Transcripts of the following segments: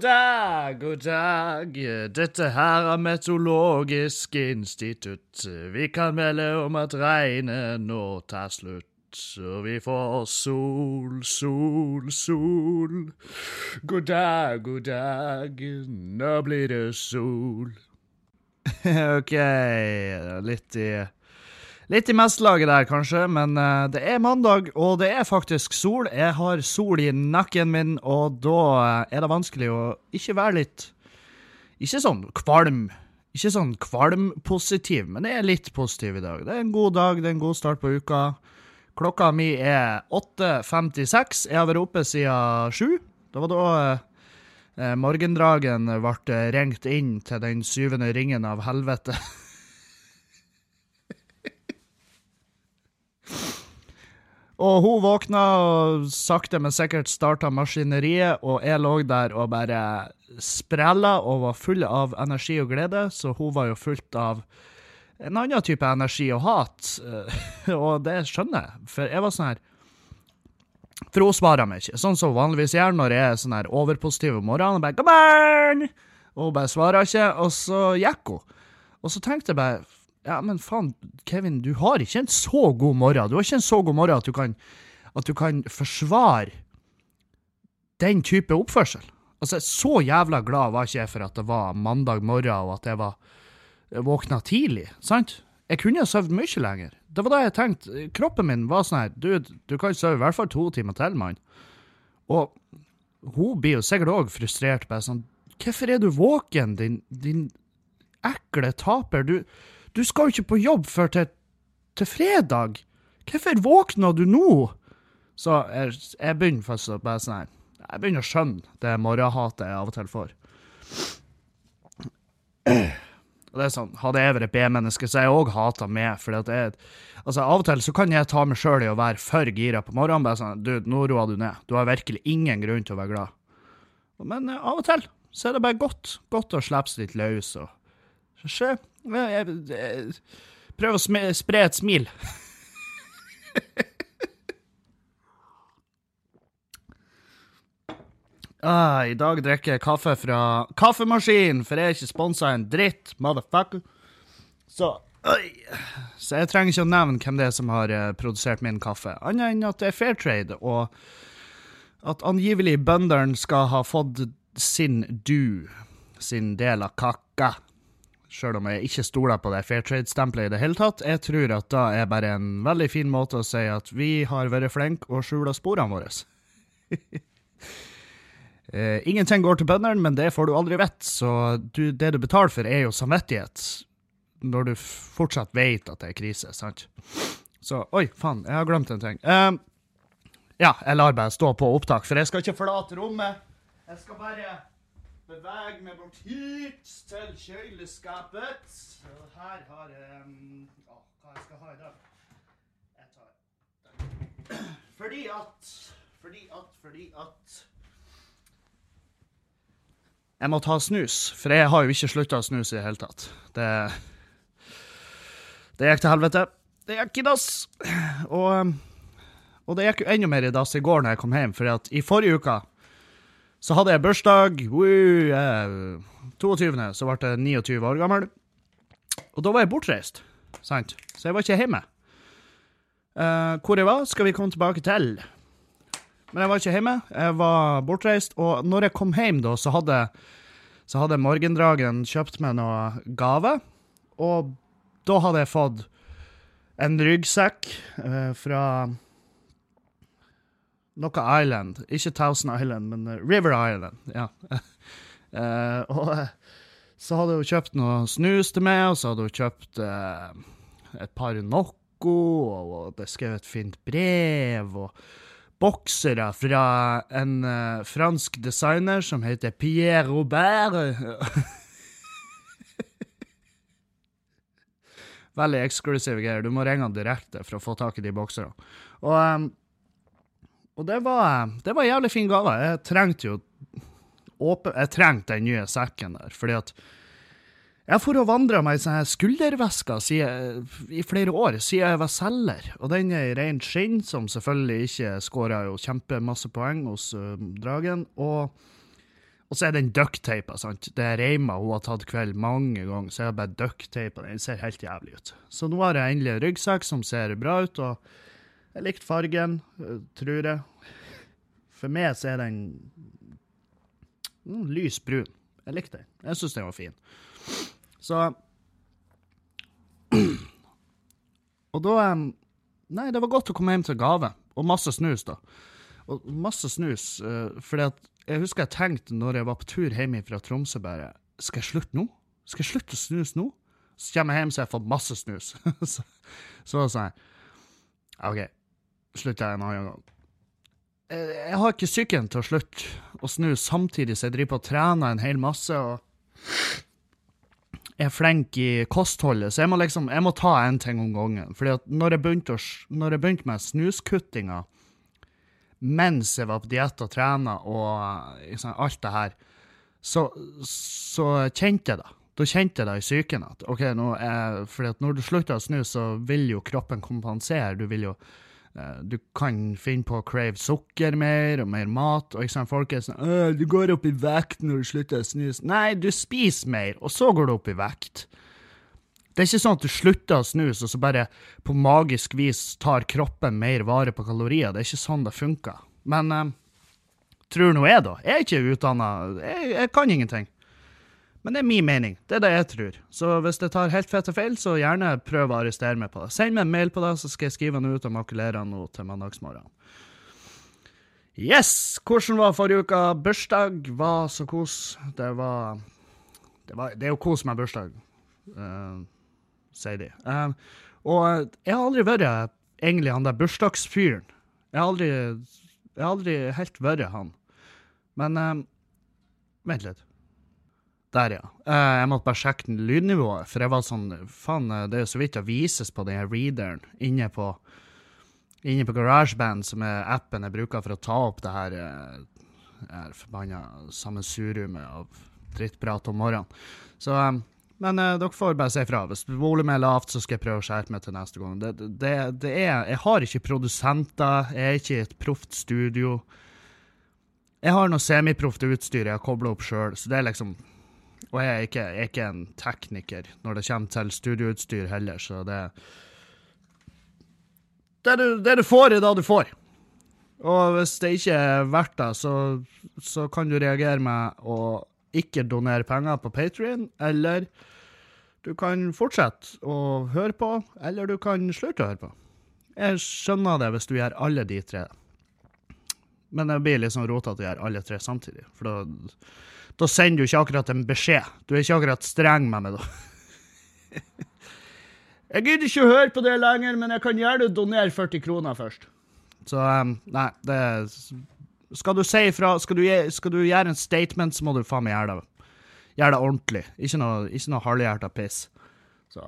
God dag, god dag. Dette her er Meteorologisk institutt. Vi kan melde om at regnet nå tar slutt. Og vi får sol, sol, sol. God dag, god dag. Nå blir det sol. OK, litt i Litt i mestlaget der, kanskje, men uh, det er mandag, og det er faktisk sol. Jeg har sol i nakken min, og da uh, er det vanskelig å ikke være litt Ikke sånn kvalm. Ikke sånn kvalmpositiv, men jeg er litt positiv i dag. Det er en god dag, det er en god start på uka. Klokka mi er 8.56. Jeg har vært oppe siden 7. Det var da uh, morgendragen ble ringt inn til den syvende ringen av helvete. Og hun våkna og sakte, men sikkert starta maskineriet, og jeg lå der og bare sprella og var full av energi og glede, så hun var jo fullt av en annen type energi og hat. og det skjønner jeg, for jeg var sånn her For hun svarer meg ikke, sånn som hun vanligvis gjør når jeg er sånn her overpositiv om morgenen. Og bare 'Come on!' Og hun bare svarer ikke, og så gikk hun. Og så tenkte jeg bare ja, men faen, Kevin, du har ikke en så god morgen. Du har ikke en så god morgen at du kan, at du kan forsvare den type oppførsel. Altså, Så jævla glad var ikke jeg for at det var mandag morgen, og at jeg var våkna tidlig. sant? Jeg kunne ha sovet mye lenger. Det var da jeg tenkte. Kroppen min var sånn her Du, du kan sove i hvert fall to timer til, mann. Og hun blir jo sikkert òg frustrert. bare sånn, Hvorfor er du våken, din, din ekle taper? Du du skal jo ikke på jobb før til, til fredag. Hvorfor våkna du nå? Så jeg, jeg begynner faktisk å bare sånn her Jeg begynner å skjønne det morgenhatet jeg av og til får. Og det er sånn, Hadde jeg vært B-menneske, så jeg òg hata meg. fordi at jeg, altså Av og til så kan jeg ta meg sjøl i å være for gira på morgenen. bare sånn, du, Nå roer du ned. Du har virkelig ingen grunn til å være glad. Men uh, av og til så er det bare godt, godt å slippe seg litt løs. og Se, jeg, jeg, prøv å spre et smil. ah, I dag drikker jeg kaffe fra kaffemaskin, for jeg er ikke sponsa en dritt, motherfucker. Så Oi. Så jeg trenger ikke å nevne hvem det er som har uh, produsert min kaffe, annet enn at det er fair trade, og at angivelig bøndene skal ha fått sin du, sin del av kakka sjøl om jeg ikke stoler på det Fairtrade-stempelet i det hele tatt. Jeg tror at da er bare en veldig fin måte å si at vi har vært flinke og skjula sporene våre. uh, ingenting går til bøndene, men det får du aldri vite, så du, det du betaler for, er jo samvittighet. Når du fortsatt vet at det er krise, sant? Så Oi, faen, jeg har glemt en ting. Um, ja, jeg lar bare stå på opptak, for jeg skal ikke forlate rommet. Jeg skal bare Beveg meg bort hit til kjøleskapet. Og her har jeg um, å, Hva jeg skal ha i dag? Jeg tar den. Fordi at Fordi at Fordi at Jeg må ta snus, for jeg har jo ikke slutta å snuse i det hele tatt. Det Det gikk til helvete. Det gikk i dass. Og, og det gikk jo enda mer i dass i går når jeg kom hjem, for i forrige uke så hadde jeg bursdag. Woo, 22., så ble jeg 29 år gammel. Og da var jeg bortreist, sant? Så jeg var ikke hjemme. Uh, hvor jeg var, skal vi komme tilbake til. Men jeg var ikke hjemme, jeg var bortreist, og når jeg kom hjem, da, så hadde, så hadde morgendragen kjøpt meg noe gave. Og da hadde jeg fått en ryggsekk uh, fra noe Island. Ikke Thousand Island, men uh, River Island. Ja. uh, og uh, så hadde hun kjøpt noe snus til meg, og så hadde hun kjøpt et par Nocco, og, og det skrev et fint brev, og boksere fra en fransk designer som heter Pierre Robert. Veldig eksklusive greier. Du må ringe han direkte for å få tak i de bokserne. Og um, og det var, det var en jævlig fin gave. Jeg trengte jo åpen, Jeg trengte den nye sekken der, fordi at jeg for og vandra meg i sånn skulderveske i flere år, siden jeg var selger. Og den er i rent skinn, som selvfølgelig ikke skåra jo kjempemasse poeng hos uh, Dragen. Og, Og så er den ducktapa, sant. Det er reima hun har tatt kveld mange ganger, så jeg har bare ducktapa den. Den ser helt jævlig ut. Så nå har jeg endelig en ryggsekk som ser bra ut, og jeg likte fargen, eh, tror jeg. For meg så er den mm, lys brun. Jeg likte den. Jeg syns den var fin. Så Og da Nei, det var godt å komme hjem til gave. Og masse snus, da. Og masse snus, uh, fordi at jeg husker jeg tenkte når jeg var på tur hjem fra Tromsø, bare Skal jeg slutte nå? Skal jeg slutte å snuse nå? Så kommer jeg hjem, så jeg får masse snus. så, så sånn OK, slutter jeg en annen gang. Jeg, jeg har ikke psyken til å slutte å snu samtidig som jeg driver på og trener en hel masse og er flink i kostholdet, så jeg må liksom, jeg må ta en ting om gangen. Fordi at når jeg begynte, å, når jeg begynte med snuskuttinga mens jeg var på diett og trena og liksom, alt det her, så, så, kjente jeg det. Da kjente jeg det i psyken at OK, nå er, fordi når du slutter å snu, så vil jo kroppen kompensere. Du vil jo eh, du kan finne på å crave sukker mer og mer mat. og liksom, Folk er sånn 'Du går opp i vekt når du slutter å snuse.' Nei, du spiser mer, og så går du opp i vekt. Det er ikke sånn at du slutter å snuse, og så bare på magisk vis tar kroppen mer vare på kalorier. Det er ikke sånn det funker. Men eh, tror nå jeg, da. Jeg er ikke utdanna. Jeg, jeg, kan ingenting. Men det er min mening. Det er det jeg tror. Så hvis det tar helt fette feil, så gjerne prøv å arrestere meg på det. Send meg en mail på det, så skal jeg skrive den ut og makulere den til mandagsmorgen. Yes! Hvordan var forrige uke? Bursdag var så kos. Det var Det, var, det er jo kos med bursdag. Uh, sier de. Uh, og jeg har aldri vært egentlig han der bursdagsfyren. Jeg har aldri, jeg har aldri helt vært han. Men uh, vent litt. Der, ja. Uh, jeg måtte bare sjekke lydnivået, for jeg var sånn Faen, eh, det er jo så vidt det vises på den readeren inne på inne på GarageBand, som er appen jeg bruker for å ta opp det her, her forbanna sammensuriumet av drittprat om morgenen. Så men dere får bare si ifra. Hvis volumet er lavt, så skal jeg prøve å skjerpe meg til neste gang. Det, det, det er, jeg har ikke produsenter, jeg er ikke i et proft studio. Jeg har noe semiproft utstyr jeg har kobla opp sjøl, så det er liksom Og jeg er, ikke, jeg er ikke en tekniker når det kommer til studioutstyr heller, så det det du, det du får, er det du får. Og hvis det ikke er verdt det, så, så kan du reagere med å ikke donere penger på Patrion, eller du kan fortsette å høre på, eller du kan slutte å høre på. Jeg skjønner det hvis du gjør alle de tre. Men det blir litt sånn rotete å gjøre alle tre samtidig. For da, da, sender du ikke akkurat en beskjed. Du er ikke akkurat streng med meg da. jeg gidder ikke å høre på det lenger, men jeg kan gjerne donere 40 kroner først. Så um, nei, det Skal du si ifra, skal, skal, du gjøre en statement, så må du faen meg gjøre det. Gjør det ordentlig. Ikke noe, ikke noe halvhjerta piss. Så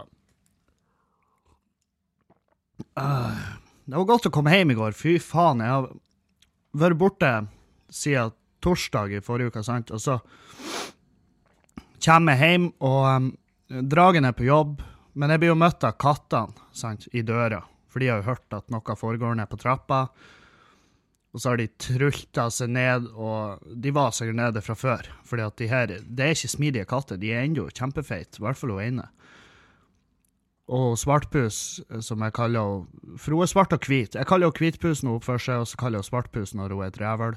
uh, Det var godt å komme hjem i går. Fy faen, jeg har vært borte siden torsdag i forrige uke, sant, og så kommer jeg hjem, og um, Dragen er på jobb, men jeg blir jo møtt av kattene sant, i døra, for de har jo hørt at noe foregår nede på trappa. Og så har de trulta seg ned, og de var sikkert nede fra før. fordi de her, det er ikke smidige katter, de er ennå kjempefeite, i hvert fall hun ene. Og svartpus, som jeg kaller henne For hun er svart og hvit. Jeg kaller henne hvitpus når hun oppfører seg, og så kaller jeg henne svartpus når hun er et rævøl.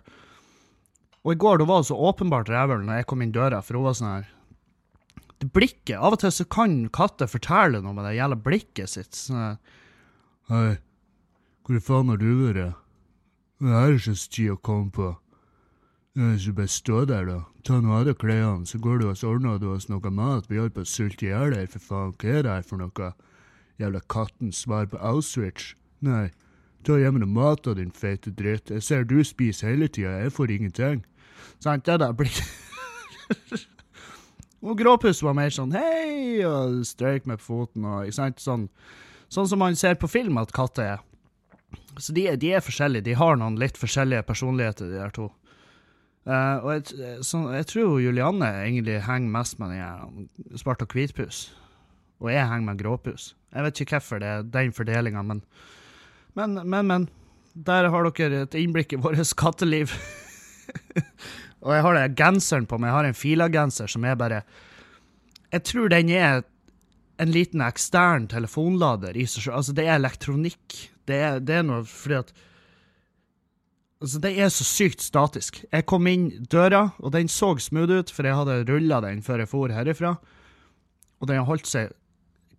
Og i går da var hun så åpenbart rævøl når jeg kom inn døra, for hun var sånn her Det blikket Av og til så kan katter fortelle noe med det jævla blikket sitt. Sånn her Hei, hvor faen har du vært? Det er ikke så tid å komme på. Så bare stå der, da. Ta noe av deg klærne, så går du og ordner du oss noe mat. Vi holder på å sulte i hjel her, for faen. Hva er det her for noe? Jævla katten svar på Auschwitz? Nei. Ta hjem noe mat av din feite dritt. Jeg ser du spiser hele tida, jeg får ingenting. Sant, det blir Og Gråpuss var mer sånn hei, og strøyk med foten og ikke sant, sånn, sånn som man ser på film at katter er. Så de, de, er forskjellige. De har noen litt forskjellige personligheter, de der to. Uh, og jeg, så, jeg, tror Julianne egentlig henger mest med den svart og hvitpus. Og jeg henger med gråpus. Jeg vet ikke hvorfor det er den fordelinga, men, men, men, men. Der har dere et innblikk i vårt katteliv. Og jeg har den genseren på meg. Jeg har en Fila-genser som er bare Jeg tror den er en liten ekstern telefonlader. Altså, det er elektronikk. Det er, det er noe fordi at Altså, Den er så sykt statisk. Jeg kom inn døra, og den så smooth ut, for jeg hadde rulla den før jeg for herifra. Og den har holdt seg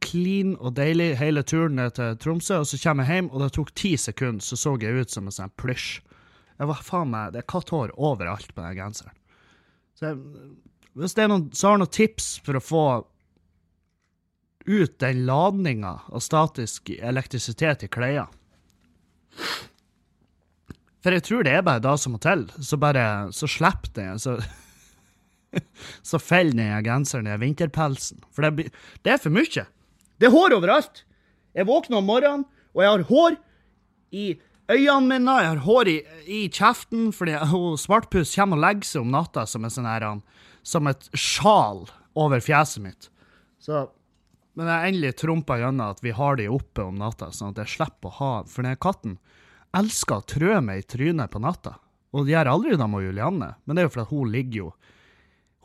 clean og deilig hele turen ned til Tromsø. Og så kommer jeg hjem, og det tok ti sekunder, så så jeg ut som en sånn plysj. Jeg var faen meg, Det er katt hår overalt på den genseren. Så jeg, hvis det er noen som har noen tips for å få ut den ladninga av statisk elektrisitet i klærne For jeg tror det er bare da som må til. Så bare så slipper det. Så, så faller den genseren i vinterpelsen. For det, det er for mye. Det er hår overalt. Jeg våkner om morgenen, og jeg har hår i øynene mine, jeg har hår i, i kjeften, fordi Svartpus kommer og legger seg om natta som, sånn her, som et sjal over fjeset mitt. Så, men jeg endelig trumpa gjennom at vi har de oppe om natta, sånn at jeg slipper å ha For den katten elsker å trø meg i trynet på natta. Og det gjør aldri dem og Julianne, men det er jo fordi hun ligger jo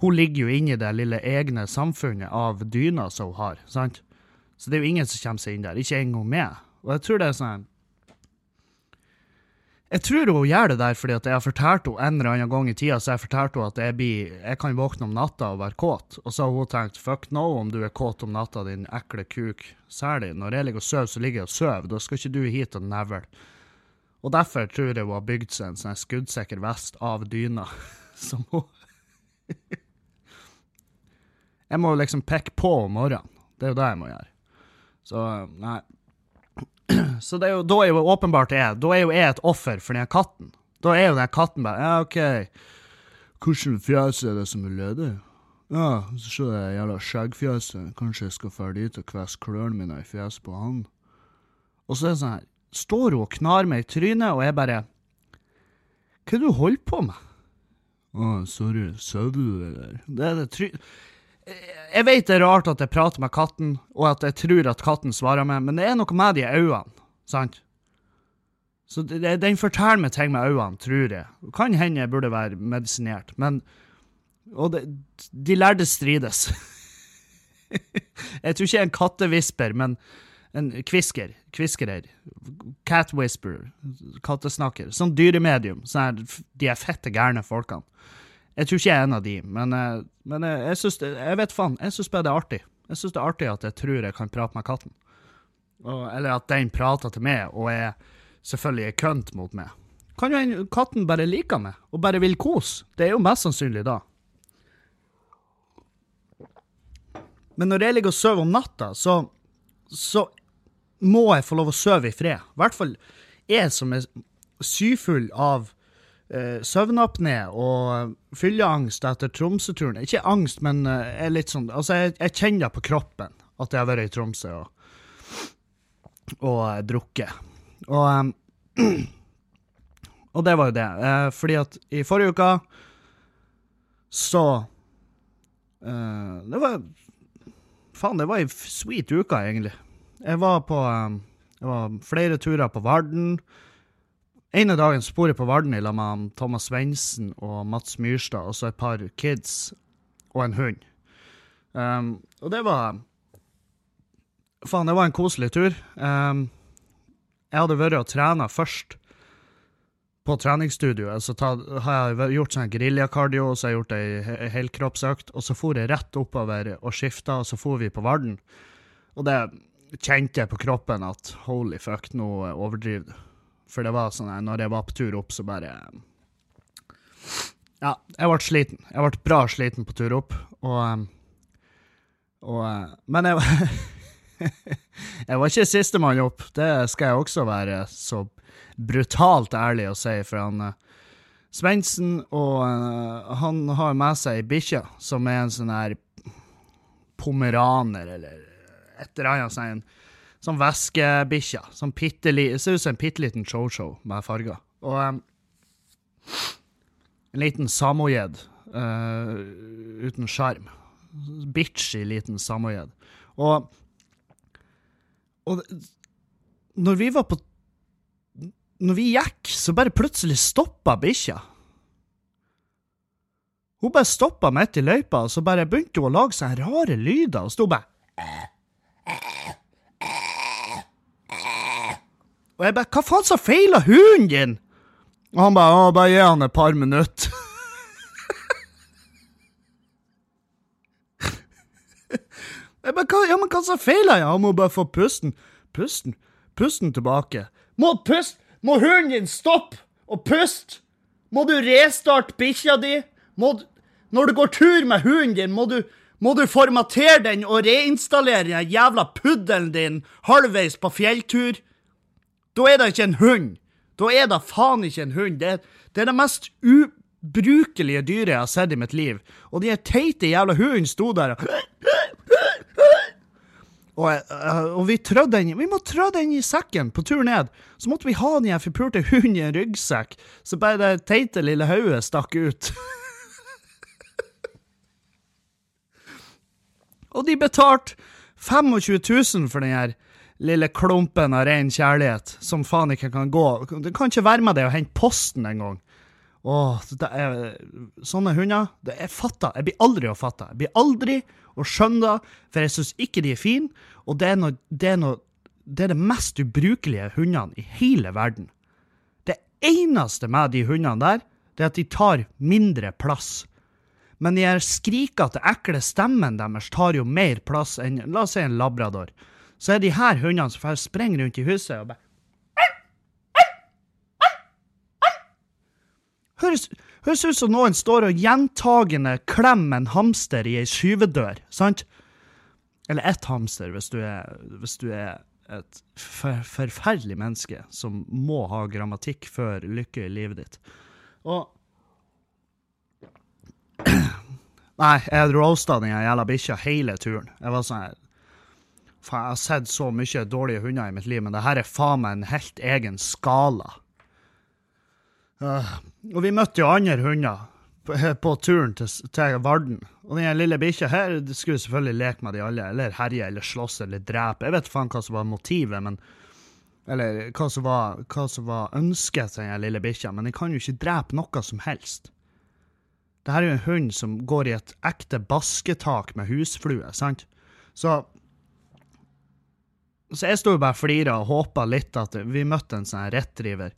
hun ligger jo inni det lille egne samfunnet av dyna som hun har, sant? Så det er jo ingen som kommer seg inn der, ikke engang meg. Og jeg tror det er sånn jeg tror hun gjør det der fordi jeg har fortalt henne en eller annen gang i tida så jeg fortalte henne at jeg, blir, jeg kan våkne om natta og være kåt. Og så har hun tenkt fuck no om du er kåt om natta, din ekle kuk. Særlig når jeg ligger og sover, så ligger jeg og sover. Da skal ikke du hit og nevle. Og derfor tror jeg hun har bygd seg en sånn skuddsikker vest av dyna. Som hun Jeg må liksom pekke på om morgenen. Det er jo det jeg må gjøre. Så nei. Så er jo, da er jo åpenbart jeg Da er jo jeg et offer for den katten. Da er jo den katten bare Ja, OK, hvilket fjes er det som er ledig? Ja, så se det jævla skjeggfjeset. Kanskje jeg skal dra dit og kvesse klørne mine i fjeset på han. Og så er det sånn her Står hun og knar meg i trynet, og jeg bare Hva er det du holder på med? Å, sorry, sover du, eller? Det er det try... Jeg vet det er rart at jeg prater med katten, og at jeg tror at katten svarer meg, men det er noe med de øynene, sant? Så det, den forteller meg ting med øynene, tror jeg. Kan hende jeg burde være medisinert, men Og det, de lærde strides. jeg tror ikke en kattevisper, men en kvisker. Kviskerer. Cat whisperer. Kattesnakker. Sånn dyremedium. Sånn de er fette gærne folkene. Jeg tror ikke jeg er en av de, men, eh, men jeg, jeg syns Jeg vet faen. Jeg syns bare det er artig. Jeg syns det er artig at jeg tror jeg kan prate med katten. Og, eller at den prater til meg og er selvfølgelig er kønt mot meg. Kan jo katten bare liker meg og bare vil kose? Det er jo mest sannsynlig da. Men når jeg ligger og sover om natta, så, så må jeg få lov å sove i fred. I hvert fall jeg som er syfull av eh, søvnapné og fylleangst etter Tromsø-turen. Ikke angst, men eh, er litt sånn Altså, jeg, jeg kjenner det på kroppen at jeg har vært i Tromsø og, og eh, drukket. Og, eh, og det var jo det. Eh, fordi at i forrige uke så eh, Det var Faen, det var ei sweet uke, egentlig. Jeg var på Det var flere turer på Varden. En av dagen sporet på Varden i lag med Thomas Svendsen og Mats Myrstad, og så et par kids og en hund. Um, og det var Faen, det var en koselig tur. Um, jeg hadde vært og trena først på treningsstudioet. Så har jeg gjort sånn geriljakardio, så har jeg gjort ei helkroppsøkt. Og så for jeg rett oppover og skifta, og så for vi på Varden. Og det kjente jeg på kroppen at holy fuck, nå overdriver du. For det var sånn når jeg var på tur opp, så bare Ja, jeg ble sliten. Jeg ble bra sliten på tur opp, og, og Men jeg var Jeg var ikke sistemann opp, det skal jeg også være så brutalt ærlig å si, for han Svendsen, og han har med seg ei bikkje som er en sånn her pomeraner, eller et eller annet sånn sånn væskebikkje. Sånn ser ut som en bitte liten show-show med farger. Og um, en liten samoyed uh, uten sjarm. Bitchy liten samoyed. Og, og når vi var på Når vi gikk, så bare plutselig stoppa bikkja. Hun bare stoppa midt i løypa, og så bare begynte hun å lage seg rare lyder, og sto bare Og jeg bare Hva faen som feiler hunden din? Og han bare Å, bare gi han et par minutter. jeg bare Ja, men hva som feiler jeg? Han må bare få pusten. Pusten? Pusten tilbake. Må pust! Må hunden din stoppe og puste? Må du restarte bikkja di? Må du, når du går tur med hunden din, må du, må du formatere den og reinstallere den jævla puddelen din halvveis på fjelltur? Da er det ikke en hund. Da er det faen ikke en hund. Det, det er det mest ubrukelige dyret jeg har sett i mitt liv. Og de teite jævla hunden sto der og og, uh, og vi trødde den Vi må trø den i sekken på tur ned. Så måtte vi ha den forpulte hunden i en ryggsekk, så bare det teite lille hodet stakk ut. og de betalte 25 000 for den her lille klumpen av ren kjærlighet, som faen ikke kan gå. Det kan ikke være med deg å hente posten engang. Åh, sånne hunder det er fatta. Jeg blir aldri å fatte. Jeg blir aldri å skjønne det, for jeg syns ikke de er fine, og det er, noe, det, er noe, det er det mest ubrukelige hundene i hele verden. Det eneste med de hundene der, det er at de tar mindre plass. Men de skrikete, ekle stemmen deres tar jo mer plass enn la oss si en labrador. Så er de her hundene som får rundt i huset og bare Høres, høres ut som noen står og gjentagende klemmer en hamster i ei skyvedør, sant? Eller ett hamster, hvis du er, hvis du er et for, forferdelig menneske som må ha grammatikk før lykke i livet ditt. Og Nei, jeg roasta den jævla bikkja hele turen. Jeg var sånn Faen, jeg har sett så mye dårlige hunder i mitt liv, men det her er faen meg en helt egen skala. Uh, og vi møtte jo andre hunder på, på turen til, til, Varden. Og den lille bikkja her skulle selvfølgelig leke med de alle, eller herje eller slåss eller drepe. Jeg vet faen hva som var motivet, men Eller hva som var, hva som var ønsket til den lille bikkja, men den kan jo ikke drepe noe som helst. Dette er jo en hund som går i et ekte basketak med husflue, sant? Så så jeg sto bare og flira og håpa litt at vi møtte en sånn rettriver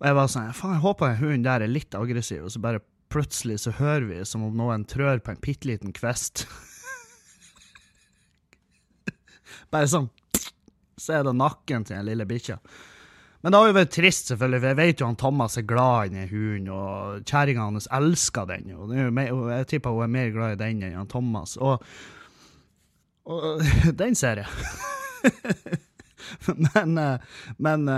Og jeg var sånn Faen, jeg håper hunden der er litt aggressiv, og så bare plutselig så hører vi som om noen trør på en bitte liten kvist. bare sånn Så er det nakken til den lille bikkja. Men det har jo vært trist, selvfølgelig, for jeg vet jo han Thomas er glad i den hunden, og kjerringa hans elsker den. Og, jeg tipper hun er mer glad i den enn han Thomas. Og, og den ser jeg. men, men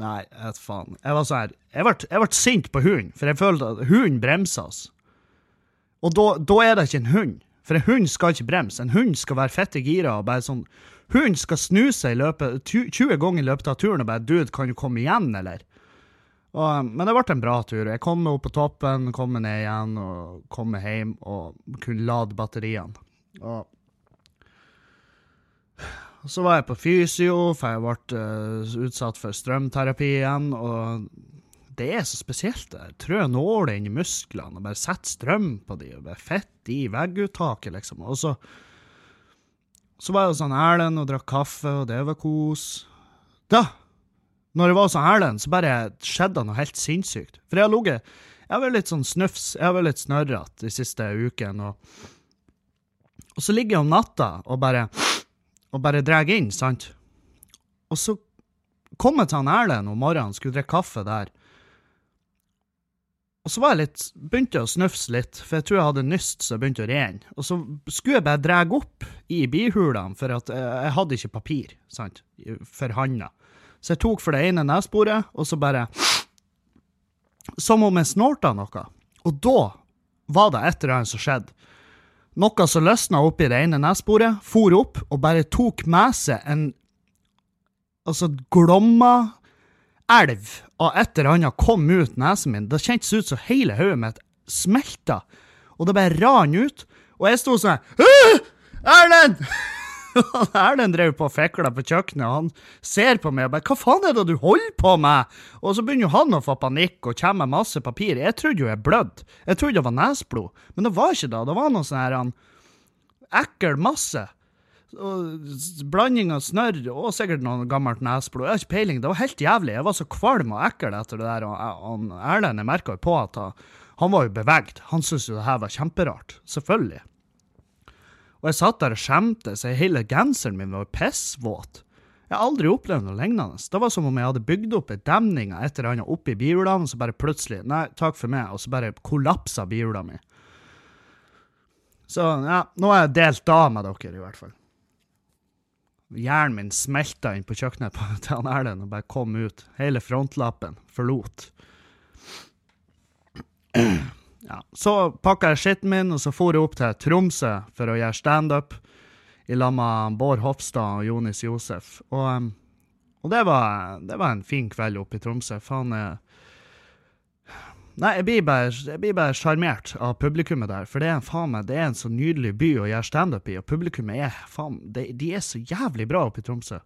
Nei, jeg vet faen. Jeg var sånn her Jeg ble, sint på hunden, for jeg følte at hunden bremsa oss. Og da, er det ikke en hund. For en hund skal ikke bremse. En hund skal være fette gira og bare sånn Hunden skal snu seg i løpet 20 ganger i løpet av turen og bare 'Dude, kan du komme igjen, eller?' Og, men det ble en bra tur. Jeg kom opp på toppen, kom meg ned igjen og kom meg hjem og kunne lade batteriene. Og så var jeg på fysio, for jeg ble uh, utsatt for strømterapi igjen. Og det er så spesielt. det. Trø nåler inn i musklene og bare sette strøm på de, og bare fett i vegguttaket, liksom. Og så, så var jeg hos Erlend og drakk kaffe, og det var kos. Da, når jeg var hos Erlend, så bare skjedde det noe helt sinnssykt. For jeg har ligget Jeg har vært litt sånn snufs, jeg har vært litt snørrete de siste ukene, og, og så ligger jeg om natta og bare og bare drar inn, sant? Og så kom jeg til han Erlend om morgenen, skulle drikke kaffe der. Og så var jeg litt, begynte jeg å snufse litt, for jeg tror jeg hadde nyst, så jeg begynte å rene. Og så skulle jeg bare dra opp i bihulene, for at jeg hadde ikke papir, sant, for handa. Så jeg tok for det ene neseboret, og så bare Som om jeg snorta noe. Og da var det et eller annet som skjedde. Noe som løsna oppi det ene nesbordet, for opp og bare tok med seg en altså glomma elv av et eller annet kom ut nesen min. Det kjentes ut som hele hodet mitt smelta, og det bare rant ut. Og jeg sto sånn Erlend! Erlend drev på og fikla på kjøkkenet, og han ser på meg og bare 'Hva faen er det du holder på med?' Og så begynner jo han å få panikk og kommer med masse papir. Jeg trodde jo jeg blødde. Jeg trodde det var nesblod, men det var ikke det. Det var noe sånn her han, ekkel masse. Og blanding av snørr og sikkert noe gammelt nesblod. Jeg har ikke peiling. Det var helt jævlig. Jeg var så kvalm og ekkel etter det der. Og han, Erlend, jeg merka jo på at han, han var jo beveget. Han syntes jo det her var kjemperart. Selvfølgelig. Og jeg satt der og skjemtes. Hele genseren min var pissvåt. Jeg har aldri opplevd noe lignende. Det var som om jeg hadde bygd opp en demning et eller annet oppi bihula, og så bare plutselig Nei, takk for meg. Og så bare kollapsa bihula mi. Så ja, nå har jeg delt av med dere, i hvert fall. Hjernen min smelta inn på kjøkkenet til han Erlend og bare kom ut. Hele frontlappen forlot. Ja. Så pakka jeg skitten min, og så for jeg opp til Tromsø for å gjøre standup i lag med Bård Hofstad og Jonis Josef. Og, um, og det, var, det, var, en fin kveld oppe i Tromsø. Faen, jeg Nei, jeg blir bare, jeg sjarmert av publikummet der, for det er, faen meg, det er en så nydelig by å gjøre standup i, og publikummet er faen, de, de, er så jævlig bra oppe i Tromsø.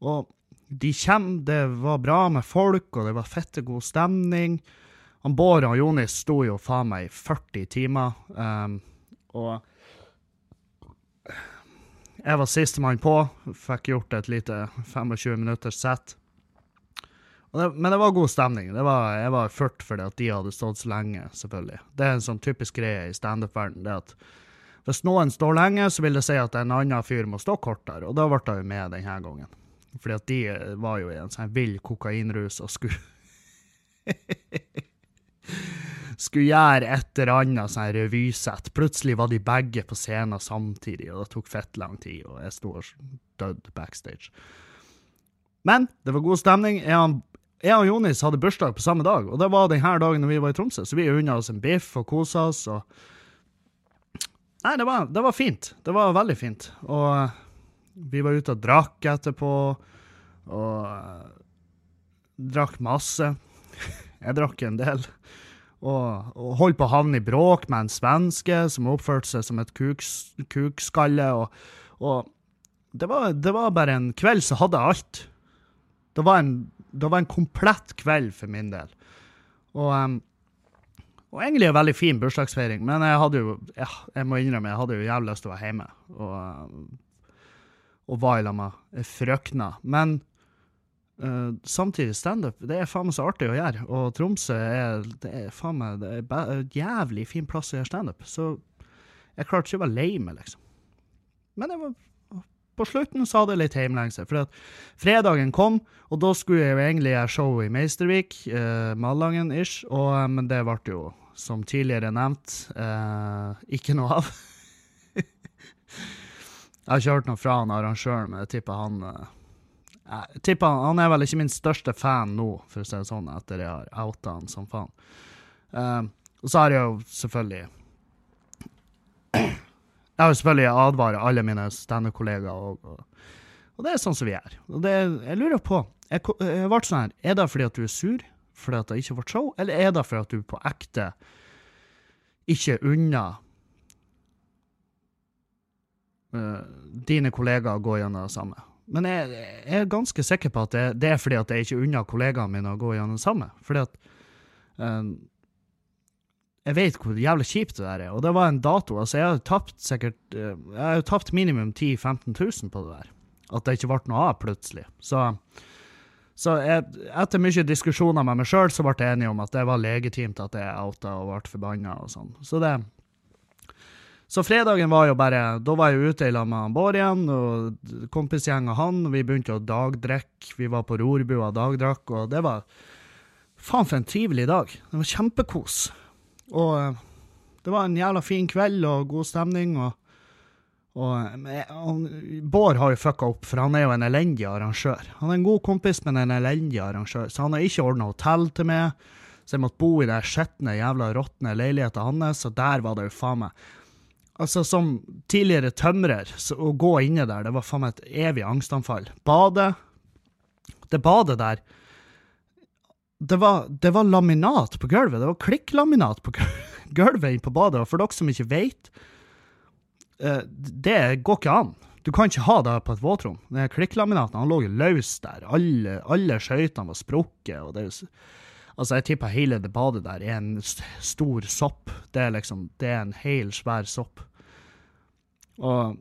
Og de kommer, det var bra med folk, og det var fette god stemning. Han Bård og Jonis sto jo faen meg i 40 timer, um, og jeg var sistemann på, fikk gjort et lite 25 minutters sett. Men det var god stemning. Var, jeg var furt fordi at de hadde stått så lenge, selvfølgelig. Det er en sånn typisk greie i standup-verdenen. det at Hvis noen står lenge, så vil det si at en annen fyr må stå kortere, og da ble jeg med denne gangen. Fordi at de var jo i en sånn vill kokainrus og skulle Skulle gjøre et eller annet sånn revysett. Plutselig var de begge på scenen samtidig, og det tok fett lang tid, og jeg sto og døde backstage. Men det var god stemning. Jeg, jeg og Jonis hadde bursdag på samme dag, og det var denne dagen når vi var i Tromsø, så vi unna oss en biff og kosa oss. og Nei, det var, det var, fint. Det var veldig fint. Og uh, vi var ute og drakk etterpå, og uh, drakk masse. Jeg drakk en del. Og, og holdt på å havne i bråk med en svenske som oppførte seg som et kuks, kukskalle. Og, og det, var, det, var, bare en kveld som hadde alt. Det var en det var en komplett kveld for min del. Og, og egentlig en veldig fin bursdagsfeiring, men jeg hadde jo ja, jeg må innrømme, jeg hadde jo jævlig lyst til å være hjemme og, og var i med frøkna. Men uh, samtidig, standup det er faen meg så artig å gjøre. Og Tromsø er, det er faen meg det er en jævlig fin plass å gjøre standup. Så jeg klarte ikke å være lei meg, liksom. Men jeg var på slutten så hadde jeg litt hjemlengsel. For at fredagen kom, og da skulle jeg jo egentlig gjøre show i Meistervik, uh, Malangen-ish, eh, men det ble jo, som tidligere nevnt, uh, ikke noe av. jeg har ikke hørt noe fra han arrangøren, men jeg tipper han jeg tipper han, han, er vel ikke min største fan nå, for å si det sånn, etter jeg har outa han som faen. Eh, og så har jeg jo selvfølgelig jeg har jo selvfølgelig advart alle mine standup-kollegaer, og, og, og, det er sånn som vi er. Og det, jeg lurer på jeg, jeg ble sånn her, Er det fordi at du er sur fordi at det ikke ble show, eller er det fordi at du på ekte ikke unner uh, dine kollegaer å gå gjennom det samme? Men jeg, jeg, er ganske sikker på at det, det er fordi at jeg ikke unner kollegaene mine å gå gjennom det samme. Fordi at uh, jeg vet hvor jævlig kjipt det der er. Og det var en dato. altså Jeg har tapt sikkert eh, Jeg har jo tapt minimum 10 000-15 000 på det der. At det ikke ble noe av plutselig. Så, så jeg, etter mye diskusjoner med meg sjøl, så ble jeg enig om at det var legitimt at jeg outa og ble forbanna og sånn. Så det så fredagen var jo bare Da var jeg ute i lag med Bård igjen, og kompisgjengen han. Vi begynte å dagdrikke. Vi var på rorbua og dagdrakk, og det var Faen, for en trivelig dag. Det var kjempekos. Og eh, det var en jævla fin kveld og god stemning. og, og, og Bård har jo fucka opp, for han er jo en elendig arrangør. Han er en god kompis, men en elendig arrangør, så han har ikke ordna hotell til meg. Så jeg måtte bo i den skitne, jævla råtne leiligheta hans, og der var det jo faen meg Altså, som tidligere tømrer, å gå inne der, det var faen meg et evig angstanfall. Badet Det badet der det var, det var, laminat på gulvet. Det var klikklaminat på gulvet inne på badet. Og for dere som ikke vet, eh, det går ikke an. Du kan ikke ha det på et våtrom. Den Klikklaminaten han lå jo løs der. Alle, alle skøytene var sprukket. og det Altså, jeg tipper hele det badet der er en stor sopp. Det er liksom, det er en hel, svær sopp. Og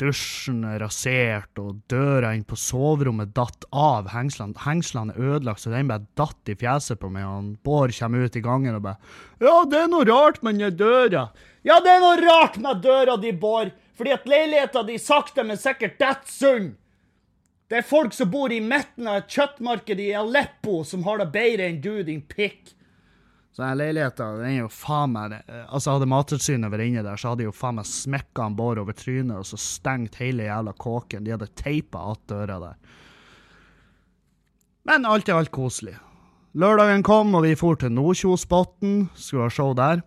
dusjen er rasert, og døra inn på soverommet datt av hengslene. Hengslene er ødelagt, så den bare datt i fjeset på meg, og Bård kommer ut i gangen og bare 'Ja, det er noe rart med den døra'. 'Ja, det er noe rart med døra di, Bård', fordi at leiligheta di sakte, men sikkert detter sund'. Det er folk som bor i midten av et kjøttmarked i Aleppo, som har det bedre enn du, din pikk. Så den leiligheta, den er jo faen meg Altså, hadde Mattilsynet vært inne der, så hadde de jo faen meg smekka en Bård over trynet og så stengt hele jævla kåken. De hadde teipa att døra der. Men alt i alt koselig. Lørdagen kom, og vi for til Nordkjosbotn. Skulle ha show der.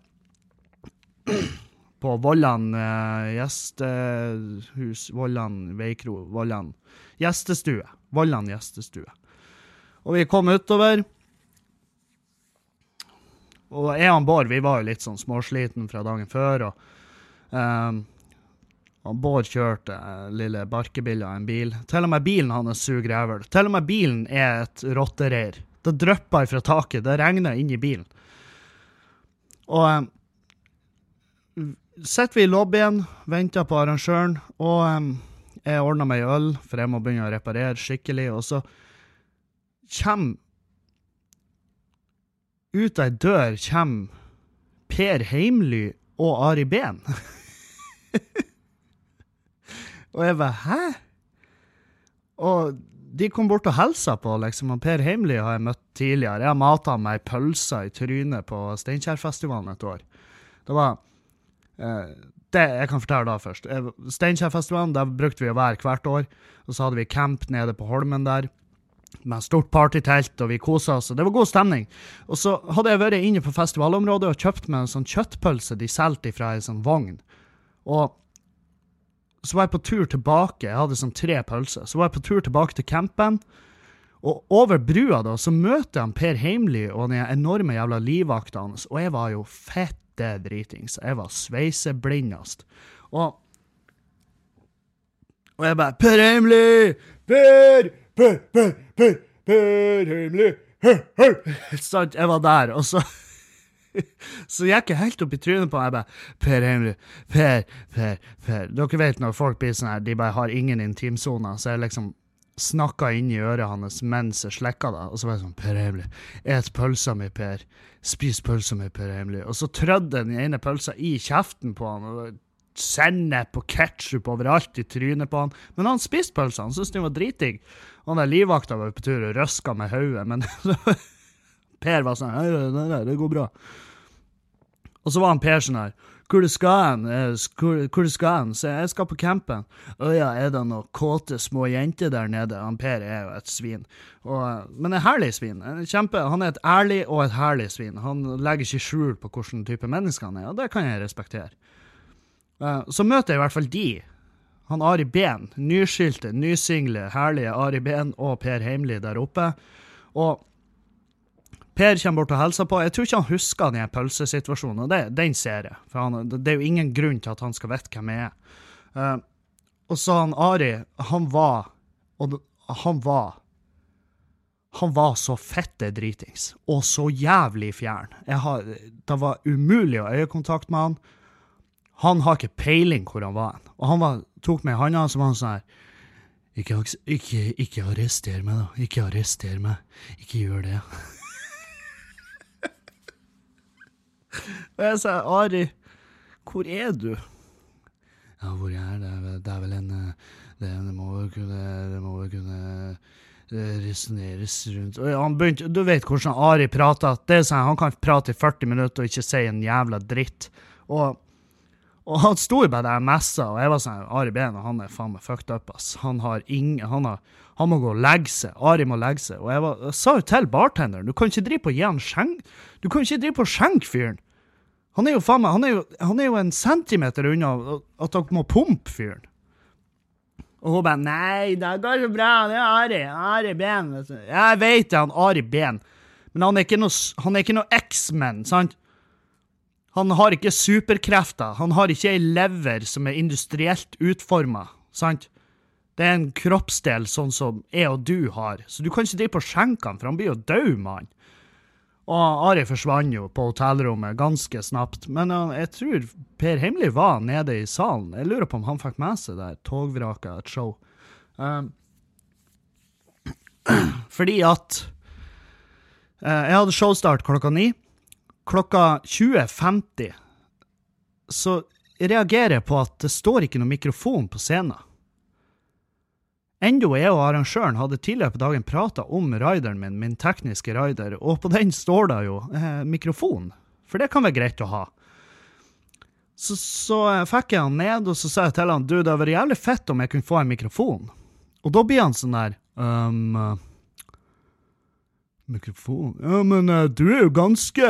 På Vollan eh, gjestehus Vollan veikro Vollan gjestestue. Vollan gjestestue. Og vi kom utover. Og jeg og Bård vi var jo litt sånn småsliten fra dagen før. og um, Bård kjørte uh, lille Barkebilla en bil. Til og med bilen hans suger rævel. Til og med bilen er et rottereir. Det drypper fra taket. Det regner inn i bilen. Og um, sitter vi i lobbyen, venter på arrangøren, og um, jeg ordner meg øl, for jeg må begynne å reparere skikkelig, og så kommer ut ei dør kommer Per Heimly og Ari Behn. og jeg bare Hæ? Og de kom bort og hilsa på, liksom. Og Per Heimly har jeg møtt tidligere. Jeg har mata meg pølser i trynet på Steinkjerfestivalen et år. Det var eh, det, Jeg kan fortelle da først. Steinkjerfestivalen, der brukte vi å være hvert år. Og så hadde vi camp nede på Holmen der med stort partytelt, og vi kosa oss. og Det var god stemning. Og så hadde jeg vært inne på festivalområdet og kjøpt meg en sånn kjøttpølse de solgte fra ei sånn vogn. Og så var jeg på tur tilbake, jeg hadde sånn tre pølser. Så var jeg på tur tilbake til campen, og over brua da, så møter jeg Per Heimly og den enorme jævla livvakta hans, og jeg var jo fette dritings. Jeg var sveiseblindest. Og og jeg bare Per Heimly! Per! Per, Per, Per, Per Heimly! Sant, jeg var der, og så så jeg gikk jeg helt opp i trynet på Jeg bare Per Heimly, Per, Per, Per. Dere vet når folk blir sånn her, de bare har ingen intimsoner, så jeg liksom snakka inn i øret hans mens jeg slekka det, og så var jeg sånn Per Heimly, et pølsa mi, Per. Spis pølsa mi, Per Heimly. Og så trødde den ene pølsa i kjeften på han. og sennep og ketsjup overalt i trynet på han. Men han spiste pølsa, han syntes den var dritdigg. Den der livvakta var på tur og røska med hodet, men Per var sånn nei, nei, det går bra. Og så var han Per sånn her hvor du skal hen? Hvor, hvor skal hen? Så jeg skal på campen. Å ja, er det noen kåte små jenter der nede? Han Per er jo et svin. Og, men et herlig svin. Kjempe, han er et ærlig og et herlig svin. Han legger ikke skjul på hvilken type menneske han er, og det kan jeg respektere. Så møter jeg i hvert fall de. Han Ari Behn, nyskilte, nysingle, herlige Ari Behn og Per Heimli der oppe. Og Per kommer bort og hilser på. Jeg tror ikke han husker den pølsesituasjonen, det, den ser jeg. For han, det er jo ingen grunn til at han skal vite hvem jeg er. Uh, og så han Ari, han var Og han var Han var så fette dritings, og så jævlig fjern. Har, det var umulig å ha øyekontakt med han. Han har ikke peiling hvor han var. Og han var, tok meg i handa, så var han sånn her ikke, ikke, ikke arrester meg, da. Ikke arrester meg. Ikke gjør det. Og jeg sa, Ari, hvor er du? Ja, hvor er det? Det er vel en Det, det må vel kunne Det må vel kunne resonneres rundt han begynte, Du vet hvordan Ari prater. Det er sånn, Han kan prate i 40 minutter og ikke si en jævla dritt. Og, og han sto jo bare der messa, og jeg var sånn Ari Behn han er faen meg fucked up, ass. Han har ingen han, har, han må gå og legge seg. Ari må legge seg. Og jeg, var, jeg sa jo til bartenderen du kan ikke drive på å gi han skjenk Du kan ikke drive på å skjenke fyren. Han er jo faen meg, han er jo, han er jo en centimeter unna at dere må pumpe fyren. Og hun bare 'Nei, det går så bra. Det er Ari. Ari Ben.' Jeg vet det, han Ari Ben. Men han er ikke noe, noe X-Men, sant? Han har ikke superkrefter. Han har ikke ei lever som er industrielt utforma, sant? Det er en kroppsdel sånn som jeg og du har, så du kan ikke drive på skjenkene, for han blir jo død, mann. Og Ari forsvant jo på hotellrommet ganske snapt, men uh, jeg tror Per Heimly var nede i salen. Jeg lurer på om han fikk med seg det togvraket, et show. Um, fordi at uh, Jeg hadde showstart klokka ni. Klokka 20.50 så reagerer jeg på at det står ikke noe mikrofon på scenen. Enda jeg og arrangøren hadde tidligere på dagen prata om rideren min, min tekniske rider, og på den står det jo eh, mikrofon, for det kan være greit å ha. Så, så eh, fikk jeg han ned, og så sa jeg til han du, det hadde vært jævlig fett om jeg kunne få en mikrofon. Og da blir han sånn der um, Mikrofon Ja, men uh, du er jo ganske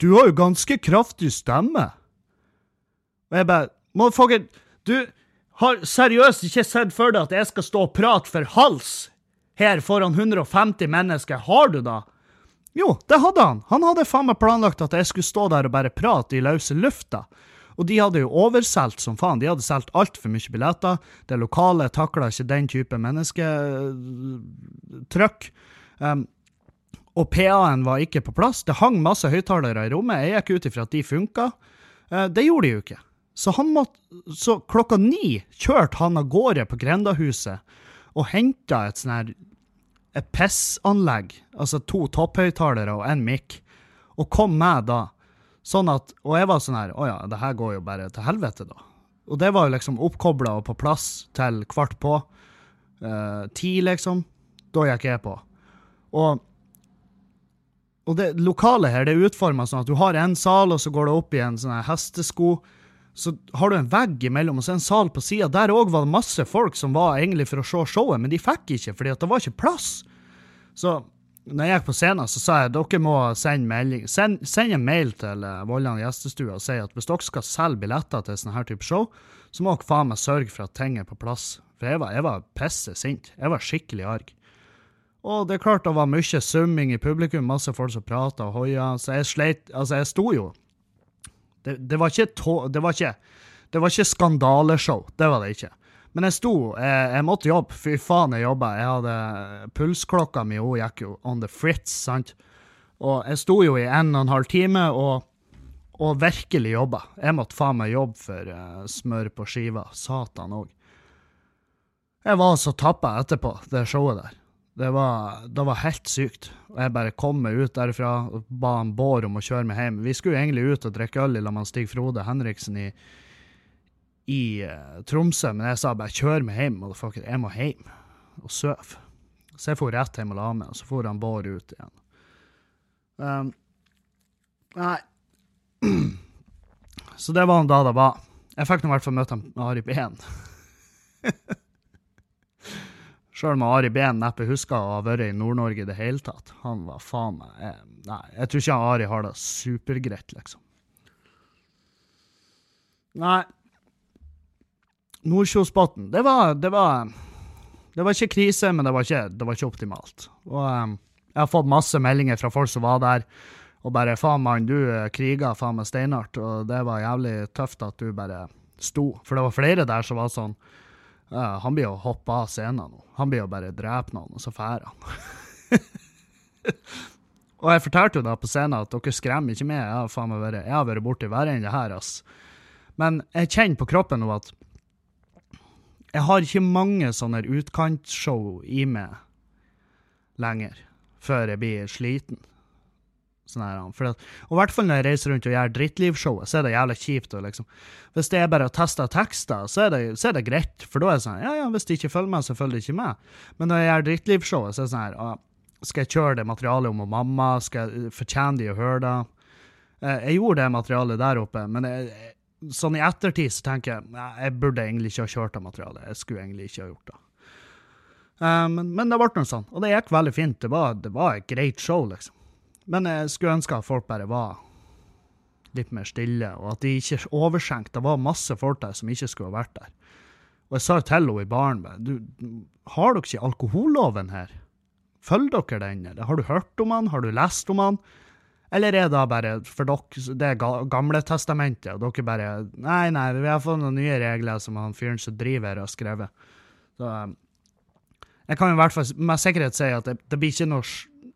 Du har jo ganske kraftig stemme. Og jeg bare Motherfucker, du har seriøst ikke sett for deg at jeg skal stå og prate for hals her foran 150 mennesker. Har du da? Jo, det hadde han. Han hadde faen meg planlagt at jeg skulle stå der og bare prate i løse lufta. Og de hadde jo oversolgt som faen. De hadde solgt altfor mye billetter. Det lokale takla ikke den type mennesketrykk. Um, og PA-en var ikke på plass. Det hang masse høyttalere i rommet. Jeg gikk ut ifra at de funka. Uh, det gjorde de jo ikke. Så, måtte, så klokka ni kjørte han av gårde på Grendahuset og henta et sånn her et pissanlegg, altså to topphøyttalere og en mic, og kom med da. Sånn at, Og jeg var sånn her Å ja, det her går jo bare til helvete, da. Og det var jo liksom oppkobla og på plass til kvart på. Uh, ti, liksom. Da gikk jeg på. Og, og det lokale her det er utforma sånn at du har en sal, og så går det opp i en sånn hestesko. Så har du en vegg imellom, og så en sal på sida. Der òg var det masse folk som var egentlig for å se showet, men de fikk ikke, fordi det var ikke plass. Så når jeg gikk på scenen, så sa jeg dere må sende melding. Send, send en mail til uh, Vollan gjestestue og si at hvis dere skal selge billetter til sånne her type show, så må dere faen meg sørge for at ting er på plass. For jeg var, jeg var pisse sint. Jeg var skikkelig arg. Og det er klart det var mye summing i publikum, masse folk som prata og hoia, så jeg sleit Altså, jeg sto jo Det, det var ikke tå... Det var ikke, det var ikke skandaleshow. Det var det ikke. Men jeg sto, jeg, jeg måtte jobbe. Fy faen, jeg jobba. Jeg hadde Pulsklokka mi hun gikk jo on the fritz, sant. Og jeg sto jo i en og en halv time og, og virkelig jobba. Jeg måtte faen meg jobbe for uh, smør på skiva. Satan òg. Jeg var så tappa etterpå, det showet der. Det var, det var, helt sykt. Og jeg bare kom meg ut derfra og ba han Bård om å kjøre meg hjem. Vi skulle egentlig ut og drikke øl lag med Stig Frode Henriksen i i uh, Tromsø, men jeg sa bare 'kjør meg hjem', motherfucker. Jeg må hjem og sove. Så jeg for rett hjem og la meg, og så for han Bård ut igjen. Um, nei Så det var han da det var. Jeg fikk nå i hvert fall møte Ari Behn. Sjøl om Ari Behn neppe husker å ha vært i Nord-Norge i det hele tatt. Han var faen meg jeg, Nei, jeg tror ikke Ari har det supergreit, liksom. Nei, Nordkjosbotn, det var, det var Det var ikke krise, men det var ikke, det var ikke optimalt. Og um, jeg har fått masse meldinger fra folk som var der, og bare 'faen, mann, du eh, kriga faen meg steinhardt', og det var jævlig tøft at du bare sto. For det var flere der som var sånn ja, 'Han blir å hoppe av scenen nå. Han blir å bare drepe noen, og så drar han'. og jeg fortalte jo da på scenen at dere skremmer ikke meg, Jeg har faen meg vært, jeg vært borti verre enn det her, ass. Men jeg kjenner på kroppen nå at jeg har ikke mange sånne utkantshow i meg lenger, før jeg blir sliten. Sånn her, for at, og i hvert fall når jeg reiser rundt og gjør Drittlivshowet, så er det jævla kjipt. Og liksom, hvis det er bare å teste tekster, så er, det, så er det greit, for da er det sånn Ja, ja, hvis de ikke følger med, så følger de ikke med. Men når jeg gjør Drittlivshowet, så er det sånn her Skal jeg kjøre det materialet om mamma? Skal jeg, Fortjener de å høre det? Eh, jeg gjorde det materialet der oppe, men jeg, sånn i ettertid så tenker jeg jeg burde egentlig ikke ha kjørt det materialet. Jeg skulle egentlig ikke ha gjort det. Um, men, det ble noe sånn, og det gikk veldig fint. Det var, det var et greit show, liksom. Men jeg skulle ønske at folk bare var litt mer stille, og at de ikke overskjenkte. Det var masse folk der som ikke skulle ha vært der. Og jeg sa til henne i baren du, har dere ikke alkoholloven her? Følger dere den, eller har du hørt om den? Har du lest om den? Eller er det bare for dere det gamle testamentet, og dere bare Nei, nei, vi har fått noen nye regler som han fyren som driver har skrevet. Så um, jeg kan i hvert fall med sikkerhet si at det, det blir ikke noe